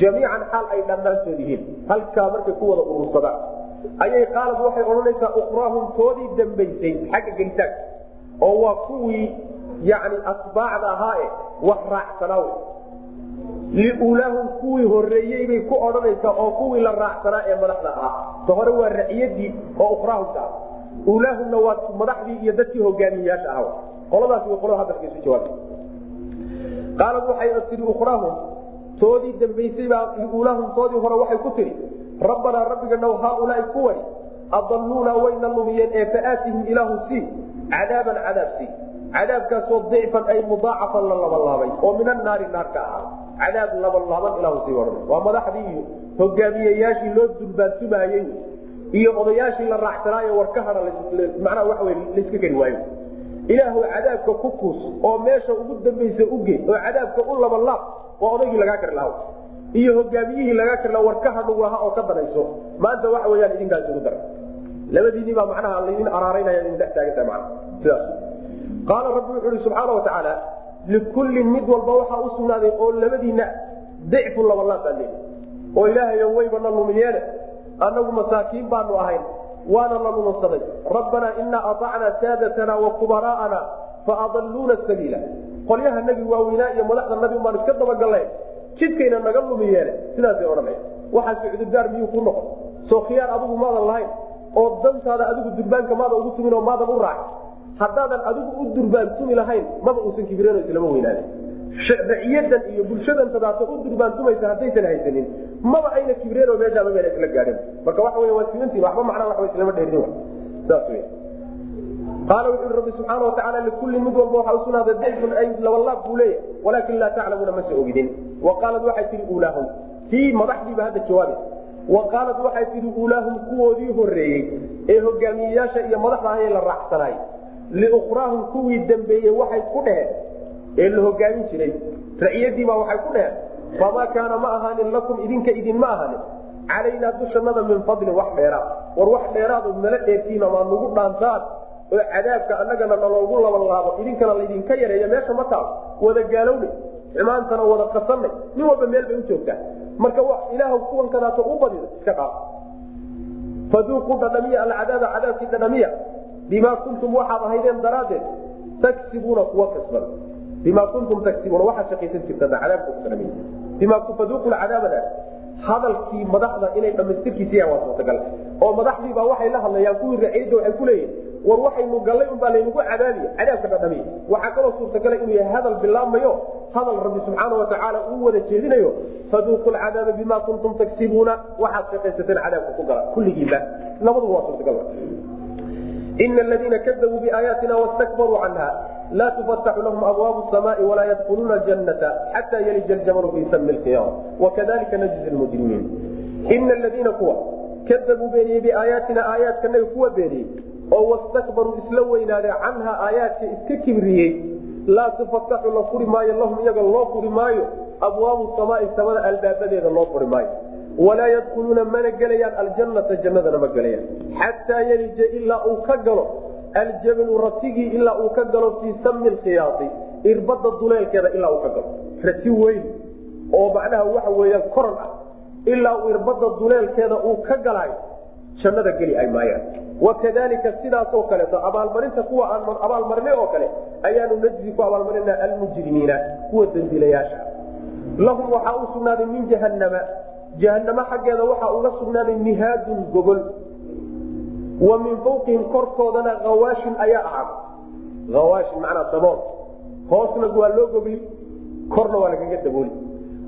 jamiican xaal ay dhammaantood yihiin. Halkaa markay ku wada urursadaan ayay qaalad waxay odhanaysaa ukraahum toodii dambaysay xagga gelitaanka oo waa kuwii yani atbaacda ahaa e wax raacsanaa liulaahum kuwii horeeyey bay ku odhanaysaa oo kuwii la raacsanaa ee madaxda ahaa. Ta hore waa raciyadii oo ukraahumka ah ulaahumna waa madaxdii iyo dadkii hogaamiyeyaasha ah qoladaas way qolada hadalka isu jawaabta qaalad waxay tii ukraahum toodii dambaysay baa liulaahum toodii hore waxay ku tihi rabbanaa rabbiganaw haaulaai kuwani adaluuna wayna lumiyeen ee faaatihim ilaahu sii cadaaban cadaab sii. Cadaabkaasoo dicfan ay mudaacafan la labalaabay oo min annaari naar ka ahaa cadaab labalaaban ilahu sii odhan waa madaxdii hogaamiyeyaashii loo dulbaantumaayey iyo odayaashii la raacsanaayo war ka hada macnaha waxa wey layska geli waayo. Ilaahu cadaabka ku kuus oo meesha ugu dambaysa uge oo cadaabka u labalaab waa odaygii lagaa kari lahaa. Iyo hogaamiyihii lagaa kari laha war ka hadhugu lahaa oo ka danayso maanta waxa weyaan idinkaas ugu dara labadiinii baa macnaha laydin araaraynaya idin dhex taagantaha mana sidaas. Qaala rabbi wuxu uhi subxaana wa tacaala likullin mid walba waxaa u sugnaaday oo labadiina dicfu labalaabaa leey oo ilaahayo waybana lumiyeene annagu masaakiin baanu ahayn waana la lununsaday rabbanaa inaa aacnaa saadatana wa kubaraa'ana faadaluuna sabiila. Qolyaha nabi waaweynaa iyo madaxda nabi baan iska dabagaleen jidkayna naga lumiyeene sidaasay odhanaya waxaase cudurdaar miyuu ku noqon? Soo khiyaar adigu maadan lahayn oo dantaada adigu durbaanka maada ugu tumin oo maadan u raacin haddaadan adigu u durbaantumi lahayn maba uusan kibireen islama weynaada raciyadan iyo bulshadan tadaata u durbaantumaysa haddaysan haysanin maba ayna kibreen oo meeshaaba meel isla gaadhin. Marka waxa wey waa simantiin waxba macnaa waxba islama dheerin saas wey qaala wuxu rabbi subxaana watacaala likullin mid walba waxaa usugnaaday dicfun ay labalaab buu leeyahy walaakin laa taclamuuna mase ogidin. Wa qaalad waxay tihi uulaahum. Kii madaxdiiba hadda jawaabi wa qaalad waxay tihi uulaahum kuwoodii horeeyey ee hogaamiyeyaasha iyo madaxda ahee la raacsanaay liukhraahum kuwii dambeeyey waxay ku dheheen ee la hogaamin jiray raciyadiibaa waxay ku dheheen famaa kaana ma ahaanin lakum idinka idinma ahaanin calaynaa dushanada min fadlin wax dheeraad war wax dheeraadu nala dheertiina maad nagu dhaantaan oo cadaabka annagana naloogu labalaabo idinkana laydinka yareeya meesha ma taal wada gaalownay xumaantana wada qasanay nin walba meel bay u joogtaa marka ilaah kuwan kanaato u badida iska qaad faduuquu dhadhamiya alcadaaba cadaabkii dhadhamiya bimaa kuntum waxaad ahaydeen daraaddeed taksibuuna kuwa kasbada bima kuntum taksibuuna waxaad shaqaysan jirtaan cadaabka ku dhadhamiya bima faduuqu cadaabada hadalkii madaxda inay dhamaystirkiisiya waa suurtagal oo madaxdiibaa waxay la hadlayaan kuwii raciyadda waxay ku leeyihiin war waxaynu gallay unbaa laynagu cadaabiya cadaabka dhadhamiya waxaa kaloo suurtagala inuu yahay hadal bilaabmayo hadal rabbi subxaana watacaala uu wada jeedinayo faduuqu lcadaaba bima kuntum taksibuuna waxaad shaqaysateen cadaabka ku gala kulligiiba labaduba waa suurtagal ina aladiina kadabuu biaayaatina wastakbaruu canha laa tufataxu lahum abwaabu samaai walaa yadkhuluuna janata xata yalija ljamalu fi sami lkhiyaam wakadalika najzi lmujrimiin ina aladiina kuwa kadabuu beeniyey biaayaatina aayaadkanaga kuwa beeniyey oo wastakbaruu isla weynaaday canha aayaadka iska kibriyey laa tufataxu la furi maayo lahum iyaga loo furi maayo abwaabu samaai samada albaabadeeda loo furi maayo walaa yadkhuluuna mana gelayaan aljanata jannadana ma gelayaan. Xataa yelija ilaa uu ka galo aljabalu ratigii ilaa uu ka galo fii sami lkhiyaai irbada duleelkeeda ilaa uu ka galo. Rati weyn oo macnaha waxa weeyaan koran ah ilaa uu irbada duleelkeeda uu ka galaayo jannada geli ay maayaan. Wakadalika sidaasoo kaleeto abaalmarinta kuwa aan abaalmarinay oo kale ayaanu najzi ku abaalmarinaa almujrimiina kuwa dambiilayaasha. Lahum waxaa u sugnaaday min jahanama jahanamo xaggeeda waxaa uga sugnaaday mihaadun gogol wa min fawqihim korkoodana hawaashin ayaa ahaaday hawaashin macnaa dabool. Hoosna waa loo gogli korna waa lagaga dabooli.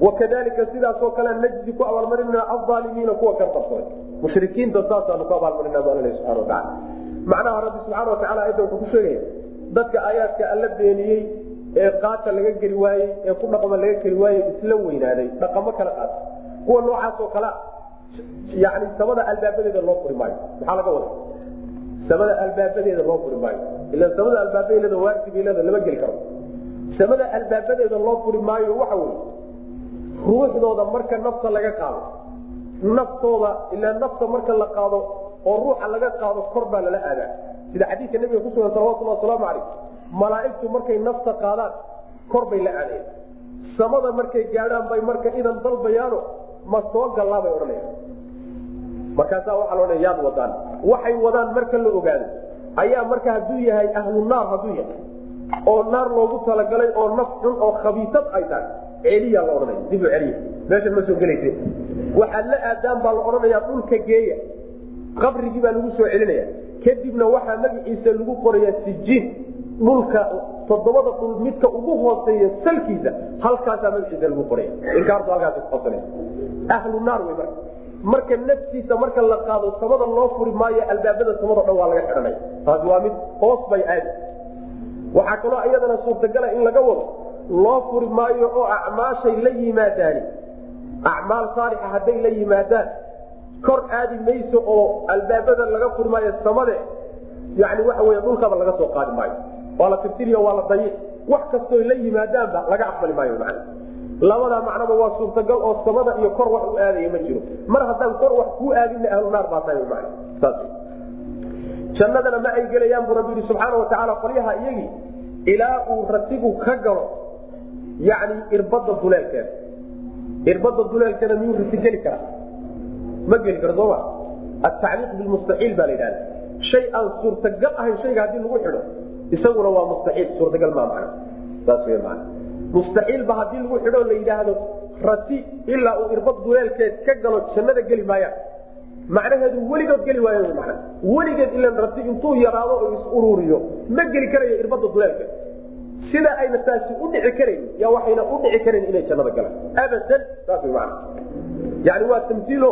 Wakadalika sidaasoo kale najzi ku abaalmarinaa alaalimiina kuwa kan qabsaday mushrikiinta saasaanu ku abaalmarinaa baa laleeyahy subxana watacala macnaha rabbi subxaana watacala ayadda wuxuu ku sheegaya dadka aayaadka alla beeniyey ee qaata laga geli waayey ee ku dhaqma laga geli waayey isla weynaaday dhaqamo kala qaata kuwa noocaasoo kale yani samada albaabadeeda loo furi maayo. Maxaa laga wada samada albaabadeeda loo furi maayo. Ila samada albaabadeeda waajibleeda lama geli karo. Samada albaabadeeda loo furi maayo waxa wey ruuxdooda marka nafta laga qaado naftooda ilaa nafta marka la qaado oo ruuxa laga qaado kor baa lala aadaa. Sida xadiidka nabiga kusugan salawatullah wasalaamu calayh malaaigtu markay nafta qaadaan kor bay la aadayan samada markay gaadhaan bay marka idan dalbayaano ma soo gallaa bay odhanayaan markaasaa waxaa la odhanaya yaad wadaan. Waxay wadaan marka la ogaado. Ayaa marka hadduu yahay ahlu naar hadduu yahay oo naar loogu talagalay oo naf xun oo khabiisad ay tahay celiyaa la odhanaya dib u celiya. Meeshan ma soo gelayse. Waxaad la aadaan baa la odhanayaa dhulka geeya. Qabrigii baa lagu soo celinaya kadibna waxaa magaciisa lagu qorayaa sijiin dhulka toddobada dhul midka ugu hooseeya salkiisa halkaasaa magaciisa lagu qoraya inkaartu halkaas kuqabsana ahlu naar wey marka. Marka naftiisa marka la qaado samada loo furi maayo albaabada samado dhan waa laga xidhanaya taasi waa mid hoos bay aadi waxaa kaloo iyadana suurtagala in laga wado loo furi maayo oo acmaashay la yimaadaani acmaal saalixa hadday la yimaadaan. Kor aadi mayso oo albaabada laga furi maayo samade. Yani waxa wey dhulkaba laga soo qaadi maayo waa la tirtiriyo waa la dayic wax kastoo la yimaadaanba laga aqbali maayo man labadaa macnaba waa suurtagal oo samada iyo kor wax u aadaya ma jiro. Mar haddaan kor wax kuu aadina ahlu naar baa tahay jannadana ma ay gelayaan buu rabbi yihi subxaana watacaala qolyaha iyagii ilaa uu ratigu ka galo yani irbada duleelkeeda. Irbada duleelkeeda miyuu rati geli karaa? Ma geli karo sooma atacliiq bilmustaxiil baa la yidhahda shay aan suurtagal ahayn shayga haddii lagu xidho isaguna waa mustaxiil suurtagal maa macna saas wey maana mustaxiilba haddii lagu xidho la yidhaahdo rati ilaa uu irbad duleelkeed ka galo jannada geli maayaan macnaheedu weligood geli waayan mana weligeed ilan rati intuu yaraado oo is ururiyo ma geli karayo irbada duleelkeed. Sida ayna taasi u dhici karayn ya waxayna u dhici karayn inay jannada galaan. Abadan saas maana yani waa tamsiilo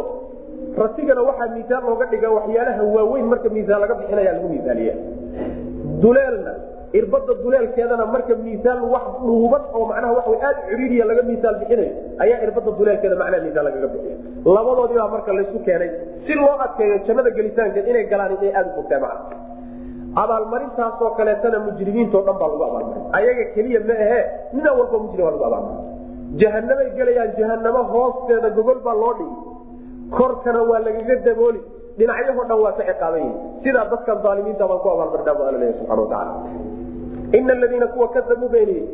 ratigana waxaa miisaan looga dhiga waxyaalaha waaweyn marka miisaan laga bixinaya lagu miisaaniya duleelna irbada duleelkeedana marka miisaan wax dhuuban oo macnaha waa aad ciriiriya laga miisaan bixinayo ayaa irbada duleelkeeda macnaha miisaan lagaga bixiya. Labadoodii baa marka laysu keenay si loo adkeeyo jannada gelitaankeed inay galaan inay aada u fogtaa macna. Abaalmarintaasoo kaleetana mujrimiintao dhan baa lagu abaalmarin ayaga keliya ma ahe nina walba mujrim baa lagu abaalmarin jahanamay gelayaan jahanamo hoosteeda gogol baa loo dhigi korkana waa lagaga dabooli dhinacyahoo dhan waa ka ciqaaban sidaa dadkan aalimiinta baan ku leeya subxana watacaala ina aladiina kuwa kadabuu beeniyey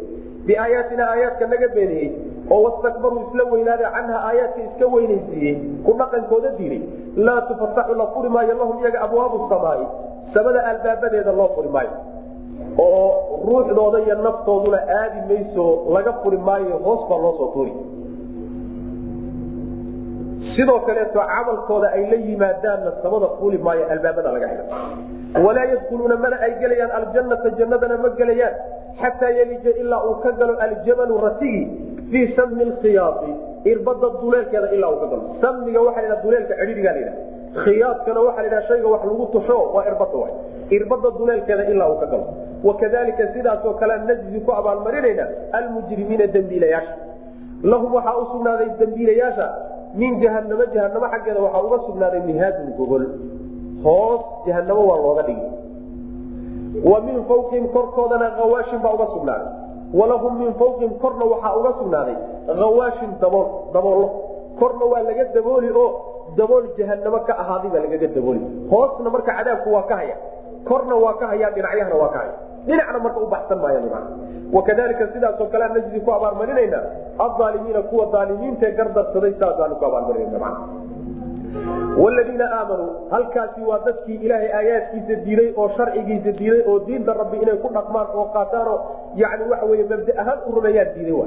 biaayaatina aayaadka naga beeniyey oo wastakbaruu isla weynaada canha aayaadka iska weynaysiiyey ku dhaqankooda diiday. Laa tufataxu la furi maayo lahum iyaga abwaabu samaai samada albaabadeeda loo furi maayo. Oo ruuxdooda iyo naftooduna aadi mayso laga furi maayo hoos baa loo soo tuuri sidoo kaleeto camalkooda ay la yimaadaanna samada fuuli maayo albaabada laga xidho walaa yadkuluuna mana ay gelayaan aljanata jannadana ma gelayaan xataa yelija ilaa uu ka galo aljamalu ratigi fii sami lkhiyaai irbada duleelkeeda ilaa uu ka galo. Samiga waxa la duleelka cidhiiga la khiyaadkana waxaa la yidhaha shayga wax lagu tusho waa irbada irbada duleelkeeda ilaa uu ka galo. Wakadalika sidaasoo kale najzi ku abaalmarinayna almujrimiina dembiilayaasha. Lahum waxaa u dembiilayaasha min jahanamo jahanamo xaggeeda waxaa uga sugnaaday mihaadun gogol. Hoos jahanamo waa looga dhigi wa min fawqihim korkoodana hawaashin baa uga sugnaaday. Walahum min fawqihim korna waxaa uga sugnaaday hawaashin dabool daboollo korna waa laga dabooli oo dabool jahanamo ka ahaaday baa lagaga dabooli. Hoosna marka cadaabku waa ka haya korna waa ka haya dhinacyahana waa ka haya dhinacna marka u baxsan maaya wakadalika sidaasoo kalea najdi ku abaalmarinayna aalimiina kuwa aalimiintae gardarsaday saasaanu ku abaalmarinana ladiina aamanuu halkaasi waa dadkii ilaahay aayaadkiisa diiday oo sharcigiisa diiday oo diinta rabbi inay ku dhaqmaan oo qaataanoo yani waxa mabda ahaan u rumeeyaan diiday wa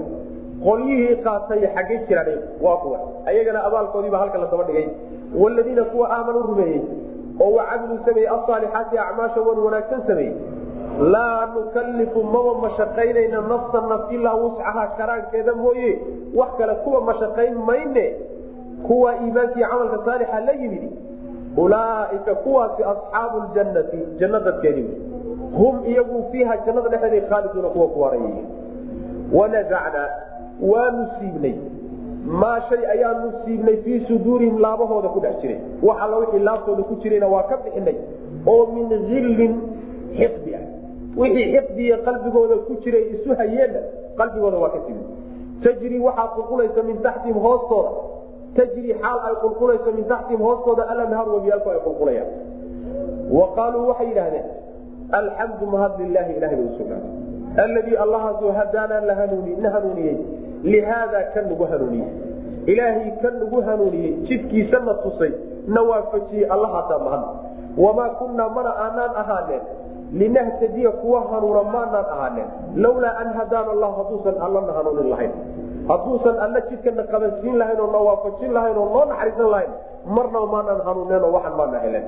qolyihii qaatay xaggay jiraan waa kuwa. Ayagana abaalkoodiiba halka la dhigay. Ladiina kuwa aamanuu rumeeyey oo wacamiluu sameeyey asaalixaati acmaasha wan wanaagsan sameeyey laa nukalifu maba mashaqaynayna nafsa naf ilaa wuscaha karaankeeda mooye. Wax kale kuwa mashaqayn mayne kuwa iimaankii camalka saalixa la yimid ulaaika kuwaasi asxaabu ljannati janno dadkeedi hum iyagu fiiha jannada dhexeeda khaaliduuna kuwa ku waarayihiin wanasacnaa waanu siibnay maa shay ayaanu siibnay fii suduurihim laabahooda ku dhex jiray. Wax alla wixii laabtooda ku jirayna waa ka bixinay oo min hillin xiqdi ah. Wixii xiqdiya qalbigooda ku jiray isu hayeenna qalbigooda waa ka siibnay tajri waxaa qulqulaysa min taxtihim hoostooda. Tajri xaal ay qulqulayso min taxtihim hoostooda alanhaar wabiyaalku ay qulqulayaan. Wa qaaluu waxay yidhahdeen alxamdu mahad lilaahi ilahay bay usugnaaday alladii allahaasoo hadaanaa la hanuuni na hanuuniyey lihaada kan nagu hanuuniyey ilaahay kan nagu hanuuniyey jidkiisana tusay na waafajiyey allahaasaa mahad wamaa kunnaa mana aanaan ahaaneen linahtadiya kuwa hanuuna maanaan ahaaneen lawlaa an hadaana allah hadduusan allana hanuunin lahayn hadduusan alla jidkana qabansiin lahayn oo na waafajin lahayn oo noo naxariisan lahayn marnaba maanaan hanuuneenoo waxan maana helen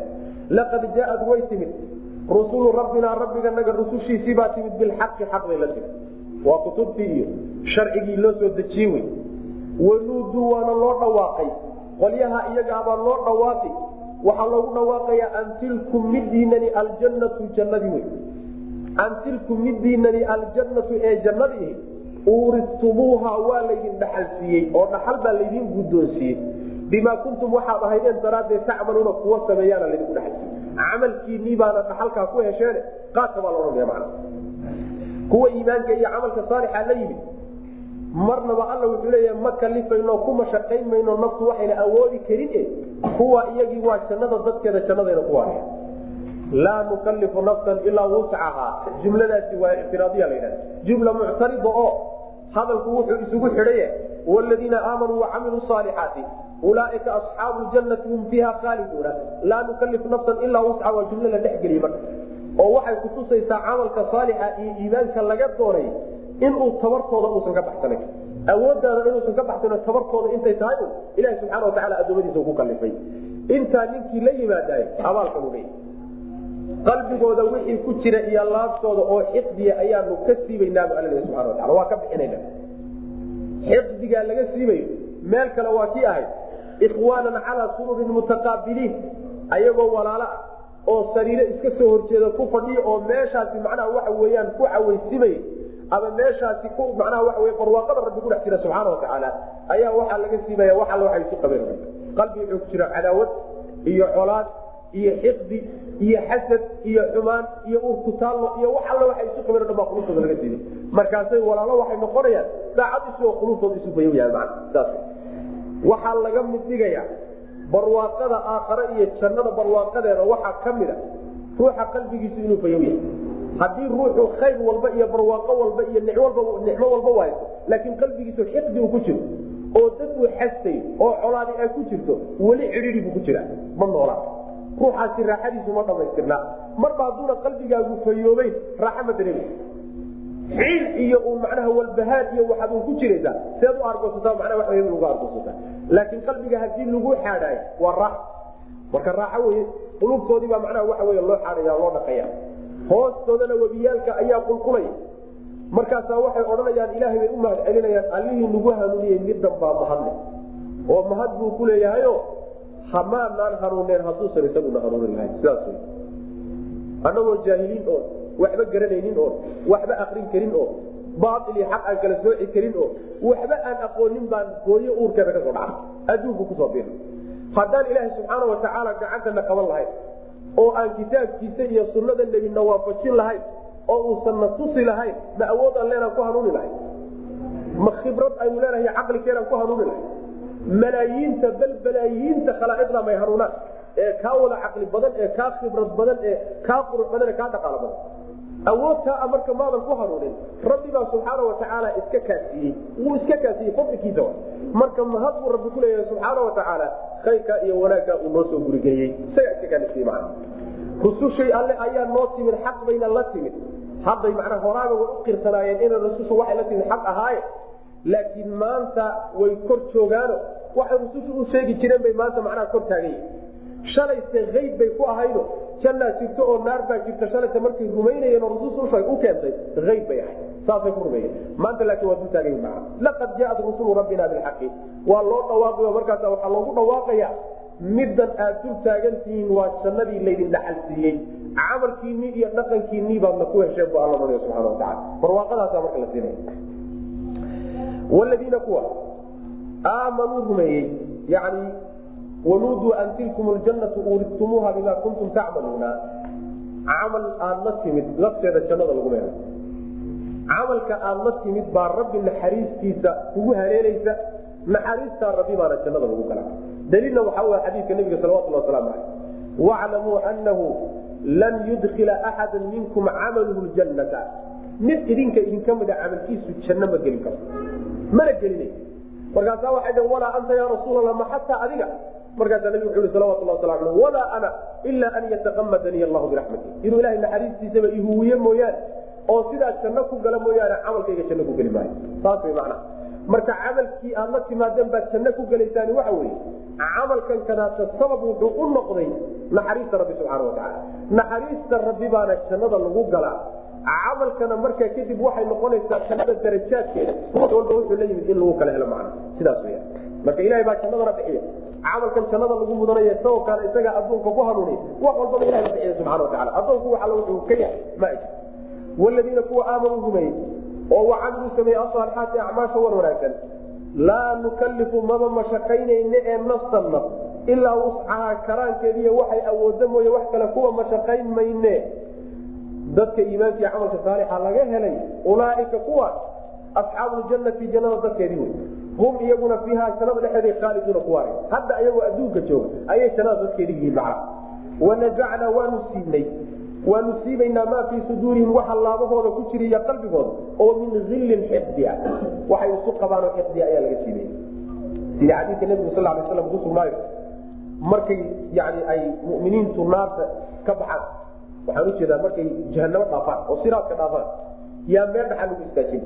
laqad jaaad way timid rusulu rabbinaa rabbiganaga rusushiisii baa timid bilxaqi xaq bay la timid. Waa kutubtii iyo sharcigii loo soo dejiye wey. Wanuuduu waana loo dhawaaqay. Qolyaha iyagaabaa loo dhawaaqi waxaa loogu dhawaaqayaa an tilkum midiinani aljannatu jannadii wey. An midiinani aljannatu ee jannadii uuristumuuha waa laydin dhaxal oo dhaxal baa laydin guddoonsiiyey bimaa kuntum waxaad ahaydeen daraaddeed tacmaluuna kuwa sameeyaana laydinku dhaxal camalkiinii baana dhaxalkaa ku hesheene qaadka baa laodhanaya macna kuwa iimaanka iyo camalka saalixa la yimid marnaba alla wuxuu leeyaha ma kalifayno kuma shaqayn mayno naftu waxayna awoodi karin kuwa iyagii waa jannada dadkeeda jannadayna ku waaraya laa nukalifu nafsan ilaa wuscahaa jumladaasi waa ictiraadiya la yidhahda jumla muctarida oo hadalku wuxuu isugu xidhaye wladiina aamanuu wacamiluu saalixaati ulaaika asxaabu jannati hum fiiha khaaliduuna laa nukalifu nafsan ilaa wusca waa jumlo la dhexgeliye marka oo waxay kutusaysaa camalka saalixa iyo iimaanka laga doonay inuu tabartooda uusan ka baxsanayn awoodaada inuusan ka baxsan tabartooda intay tahay un ilahi subxaana watacaala adoomadiisa ku kalifay intaa ninkii la yimaadaay abaalkan u leeyahy qalbigooda wixii ku jira iyo laabtooda oo xiqdiya ayaanu ka siibaynaabu alla leeyahy subxana watacala waa ka bixinayna xiqdigaa laga siibayo meel kale waa kii ahayd ikhwaanan calaa sururin mutaqaabiliin ayagoo walaalo ah oo sariiro iska soo horjeeda ku fadhiya oo meeshaasi macnaha waxa weeyaan ku cawaysimay ama meeshaasi ku macnaha waxa wey barwaaqada rabbi kudhex jira subxaana watacaala ayaa waxaa laga siibaya wax alla waxay isu qabeen qalbi wuxuu ku jira cadaawad iyo colaad iyo xiqdi iyo xasad iyo xumaan iyo urkutaallo iyo wax alla waxay isu qabeen o dhan baa qulubtooda laga siibay markaasay walaalo waxay noqonayaan daacad isagoo qulubtooda isu bayowyaan mana saas. Waxaa laga mid dhigaya barwaaqada aakhare iyo jannada barwaaqadeeda waxaa ka mid a ruuxa qalbigiisu inuu bayow yahay. Haddii ruuxu khayr walba iyo barwaaqo walba iyo nicmo walba waayo laakiin qalbigiisu xiqdi uu ku jiro oo dad uu xastay oo colaadi ay ku jirto weli cidhidi buu ku jiraa ma noolaa ruuxaasi raaxadiisu ma dhamaystirnaa marba hadduuna qalbigaagu fayoobeyn raaxa ma dareemi. Ciil iyo uu macnaha walbahaad iyo waxaad un ku jiraysaa seed u argoosataa macnaha wax wey ugu argoosataa laakiin qalbiga haddii lagu xaadhaayo waa raaxo marka raaxo weye qulubtoodii baa macnaha waxa wey loo xaadhaya loo dhaqaya hoostoodana webiyaalka ayaa qulqulaya markaasaa waxay odhanayaan ilaahay bay u mahad celinayaan allihii nagu hanuuniyey middan baa mahadle. Oo mahad buu ku leeyahayo hamaanaan hanuuneen hadduusan isaguna hanuunin lahayn sidaas wey annagoo jaahiliin oo waxba garanaynin oo waxba akrin karin oo baail iyo xaq aan kala sooci karin oo waxba aan aqoonin baan hooyo uurkeeda ka soo dhacay adduunku ku soo bir haddaan ilaaha subxaana watacaala gacantana qaban lahayn oo aan kitaabkiisa iyo sunnada nebina waafajin lahayn oo uusan na tusi lahayn ma awood aan leenaan ku hanuuni lahayn. Ma khibrad aynu leenahay caqlikeenaan ku hanuuni lahayn malaayiinta bal balaayiinta khalaa'iqda may hanuunaan ee kaa wada caqli badan ee kaa khibrad badan ee kaa qurux badan ee kaa dhaqaalo badan. Awoodtaa marka maadan ku hanuunin rabbi baa subxaana watacaala iska kaasiiyey wuu iska kaasiyey fadlikiisa marka mahad rabbi kuleeyahay subxaana watacaala khayrkaa iyo wanaaggaa uu noo soo gurigeliyey isagaa iska kaanisiye macna rusushay alle ayaa noo timid xaq bayna la timid. Hadday macnaa horaaga way u qirsanaayeen inay rusushu waxay la timid xaq ahaaye laakiin maanta way kor joogaano. Waxay rusushu u sheegi jireen bay maanta macnaha kor taagan yihiin shalayse ayb bay ku ahaydo. Jannaa jirto oo naar baa jirta shalayse markay rumaynayeen oo rususha u keentay ayb bay ahayd. Saasay ku rumeeyeen. Maanta laakiin waa dul taagan yihiin macna laqad jaaat rusulu rabbina bilxaqi waa loo dhawaaqayo markaasa waxaa loogu dhawaaqaya middan aad dul taagantihiin waa jannadii laydin dhaxal siiyey. Camalkiinii iyo dhaqankiinii baadna ku hesheen bu alla ohanaya subxana watacala barwaaqadaasa marka la siinaya wladiina kuwa aamanuu rumeeyey yani wanuuduu an tilkum ljannatu uridtumuuha bima kuntum tacmaluuna camal aad la timid lafteeda jannada lagu meelo camalka aad la timid baa rabbi naxariistiisa kugu haleelaysa naxariistaa rabbi baana jannada lagu gala daliilna waxaa w xadiidka nabiga salawatulhi waslamu aleyh waclamuu anahu lan yudkila axada minkum camaluhu ljannata mid idinka idinka mida camalkiisu janno ma gelin karo mana gelinay markaasaa waxay dhn walaa anta ya rasuulallah ma xataa adiga. Markaasaa nabig salawatullah wasala aleh walaa ana ilaa an yataqamadanii allahu biraxmati inuu ilahay naxariistiisaba ihuwiye mooyaane oo sidaa janno ku gala mooyaane camalkayga janno ku geli maayo. Saas way macnaha. Marka camalkii aad la timaadeen baad janno ku gelaysaani waxa weeye camalkan kanaata sabab wuxuu u noqday naxariista rabbi subxaana watacaala naxariista rabbi baana jannada lagu galaa camalkana markaa kadib waxay noqonaysaa jannada darajaadkeeda ruux walba wuxuu la yimid in lagu kala helo macna sidaas weya marka ilahay baa jannadana bixiya camalkan jannada lagu mudanaya isagoo kaale isagaa adduunka ku hanuuniya wax walbaba ilahay bixiya subxana watacala addoonku wax wuxuu ka yahay ma waladiina kuwa aamanuu rumeeyey oo wacamiluu sameeye asaalixaati acmaasha wan wanaagsan laa nukalifu maba mashaqaynayne ee nafsan naf ilaa wuscahaa karaankeediiy waxay awooda mooye wax kale kuwa mashaqayn mayne dadka iimaanka iyo camalka saalixa laga helay ulaaika kuwaas asxaabu ljannati jannada dadkeedii wey hum iyaguna fiiha jannada dhexeeday khaaliduuna kuwaare hadda ayagoo adduunka jooga ayay jannada dadkeedii yihiin macna wanazacnaa waanu siinay waanu siibaynaa maa fii suduurihim waxa laabahooda ku jira iyo qalbigooda oo min illin xifdia waxay isu qabaanoo xifdia ayaa laga siibaya sida xadiidka nebigu sal lay slam kusugnaayo markay yani ay muminiintu naarta ka baxaan waxaan u jeedaa markay jahanamo dhaafaan oo siraadka dhaafaan yaa meel dhaxaa lagu istaajin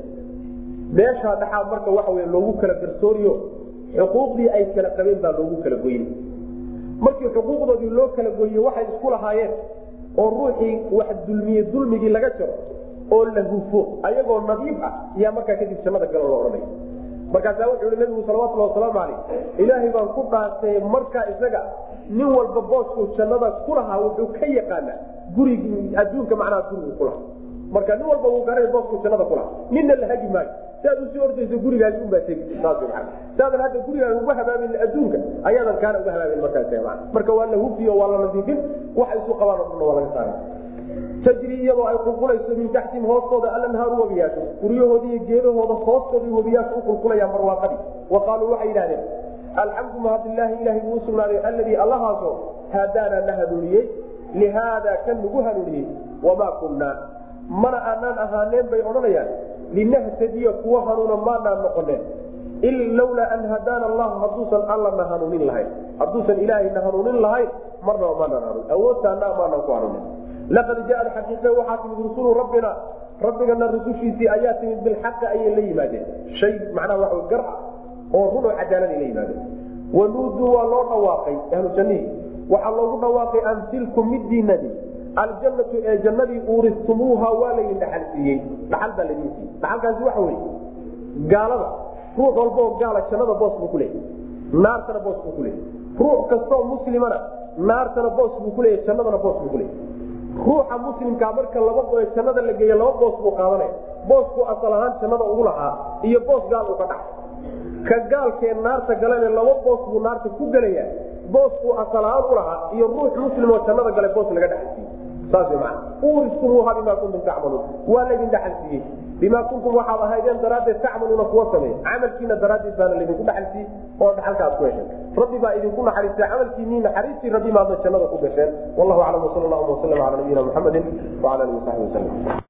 meeshaa dhaxaa marka waxa wey loogu kala garsooriyo xuquuqdii ay kala qabeen baa loogu kala goyin markii xuquuqdoodii loo kala goyiye waxay isku lahaayeen oo ruuxii wax dulmiye dulmigii laga jaro oo la hufo ayagoo nadiif ah yaa markaa kadib jannada galo loo odhanaya markaasaa wuxuu i nabigu salawatulhi wasalaamu caleyh ilaahay baan ku dhaartay markaa isaga nin walba booskuu jannada ku lahaa wuxuu ka yaqaanaa gurigi adduunka macnaha gurigu kulahaa marka nin walba wuu garanay booskuu jannada kulahaa ninna la hagi maayo. Si aad u sii ordayso gurigaasi unbaa tegi. Saadan hadda gurigaaga uga habaamin adduunka ayaadan kaana uga habaamin markaas marka waa la hufiyo waa la nadiifin waxa isu qabaan o dhanna waa laga saara tajri iyadoo ay qulqulayso min taxtihim hoostooda alanhaaru webiyaashu guryahoodi iyo geedahooda hoostooda webiyaashu u qulqulayaan barwaaqadii wa qaaluu waxay yidhahdeen alxamdu mahadilaahi ilahay buu usugnaaday alladii allahaasoo haadaana na hanuuniyey lihaada kan nagu hanuuniyey wamaa kunnaa. Mana aanaan ahaaneen bay odhanayaan linahtadiya kuwa hanuuna maanaan noqoneen. Lawlaa an hadaana allahu hadduusan allana hanuunin lahayn. Hadduusan ilaahayna hanuunin lahayn marnaba maanaan hanuun. Awoodtaana maanaan ku hanuunin. Laqad jaaad xaqiiqe waxaa timid rusulu rabbina rabbigana rusushiisii ayaa timid bilxaqi ayay la yimaadeen. Shay macnaha waa gar oo run oo cadaalada la yimaadeen wanuuduu waa loo dhawaaqay ahlu waxaa loogu dhawaaqay an tilkum midiinadi aljannatu ee jannadii uuristumuuha waa laydin dhaxal siiyey. Dhaxal baa laydin siiyey dhaxalkaasi waxa weye gaalada ruux walbaoo gaala jannada boos buu kuleeyay naartana boos buu kuleeyay ruux kastoo muslimana naartana boos buu kuleeyay jannadana boos buu kuleeyay ruuxa muslimkaa marka laba jannada la geeya laba boos buu qaadanaya. Booskuu asal ahaan jannada ugu lahaa iyo boos gaal uu ka dhax ka gaalkee naarta galane laba boos buu naarta ku gelayaa booskuu asal ahaan u lahaa iyo ruux muslimoo jannada gale boos laga dhaxalsiiyey oo dhaxalka aad ku hesheen rabbi baa idinku naxariistay camalkiinii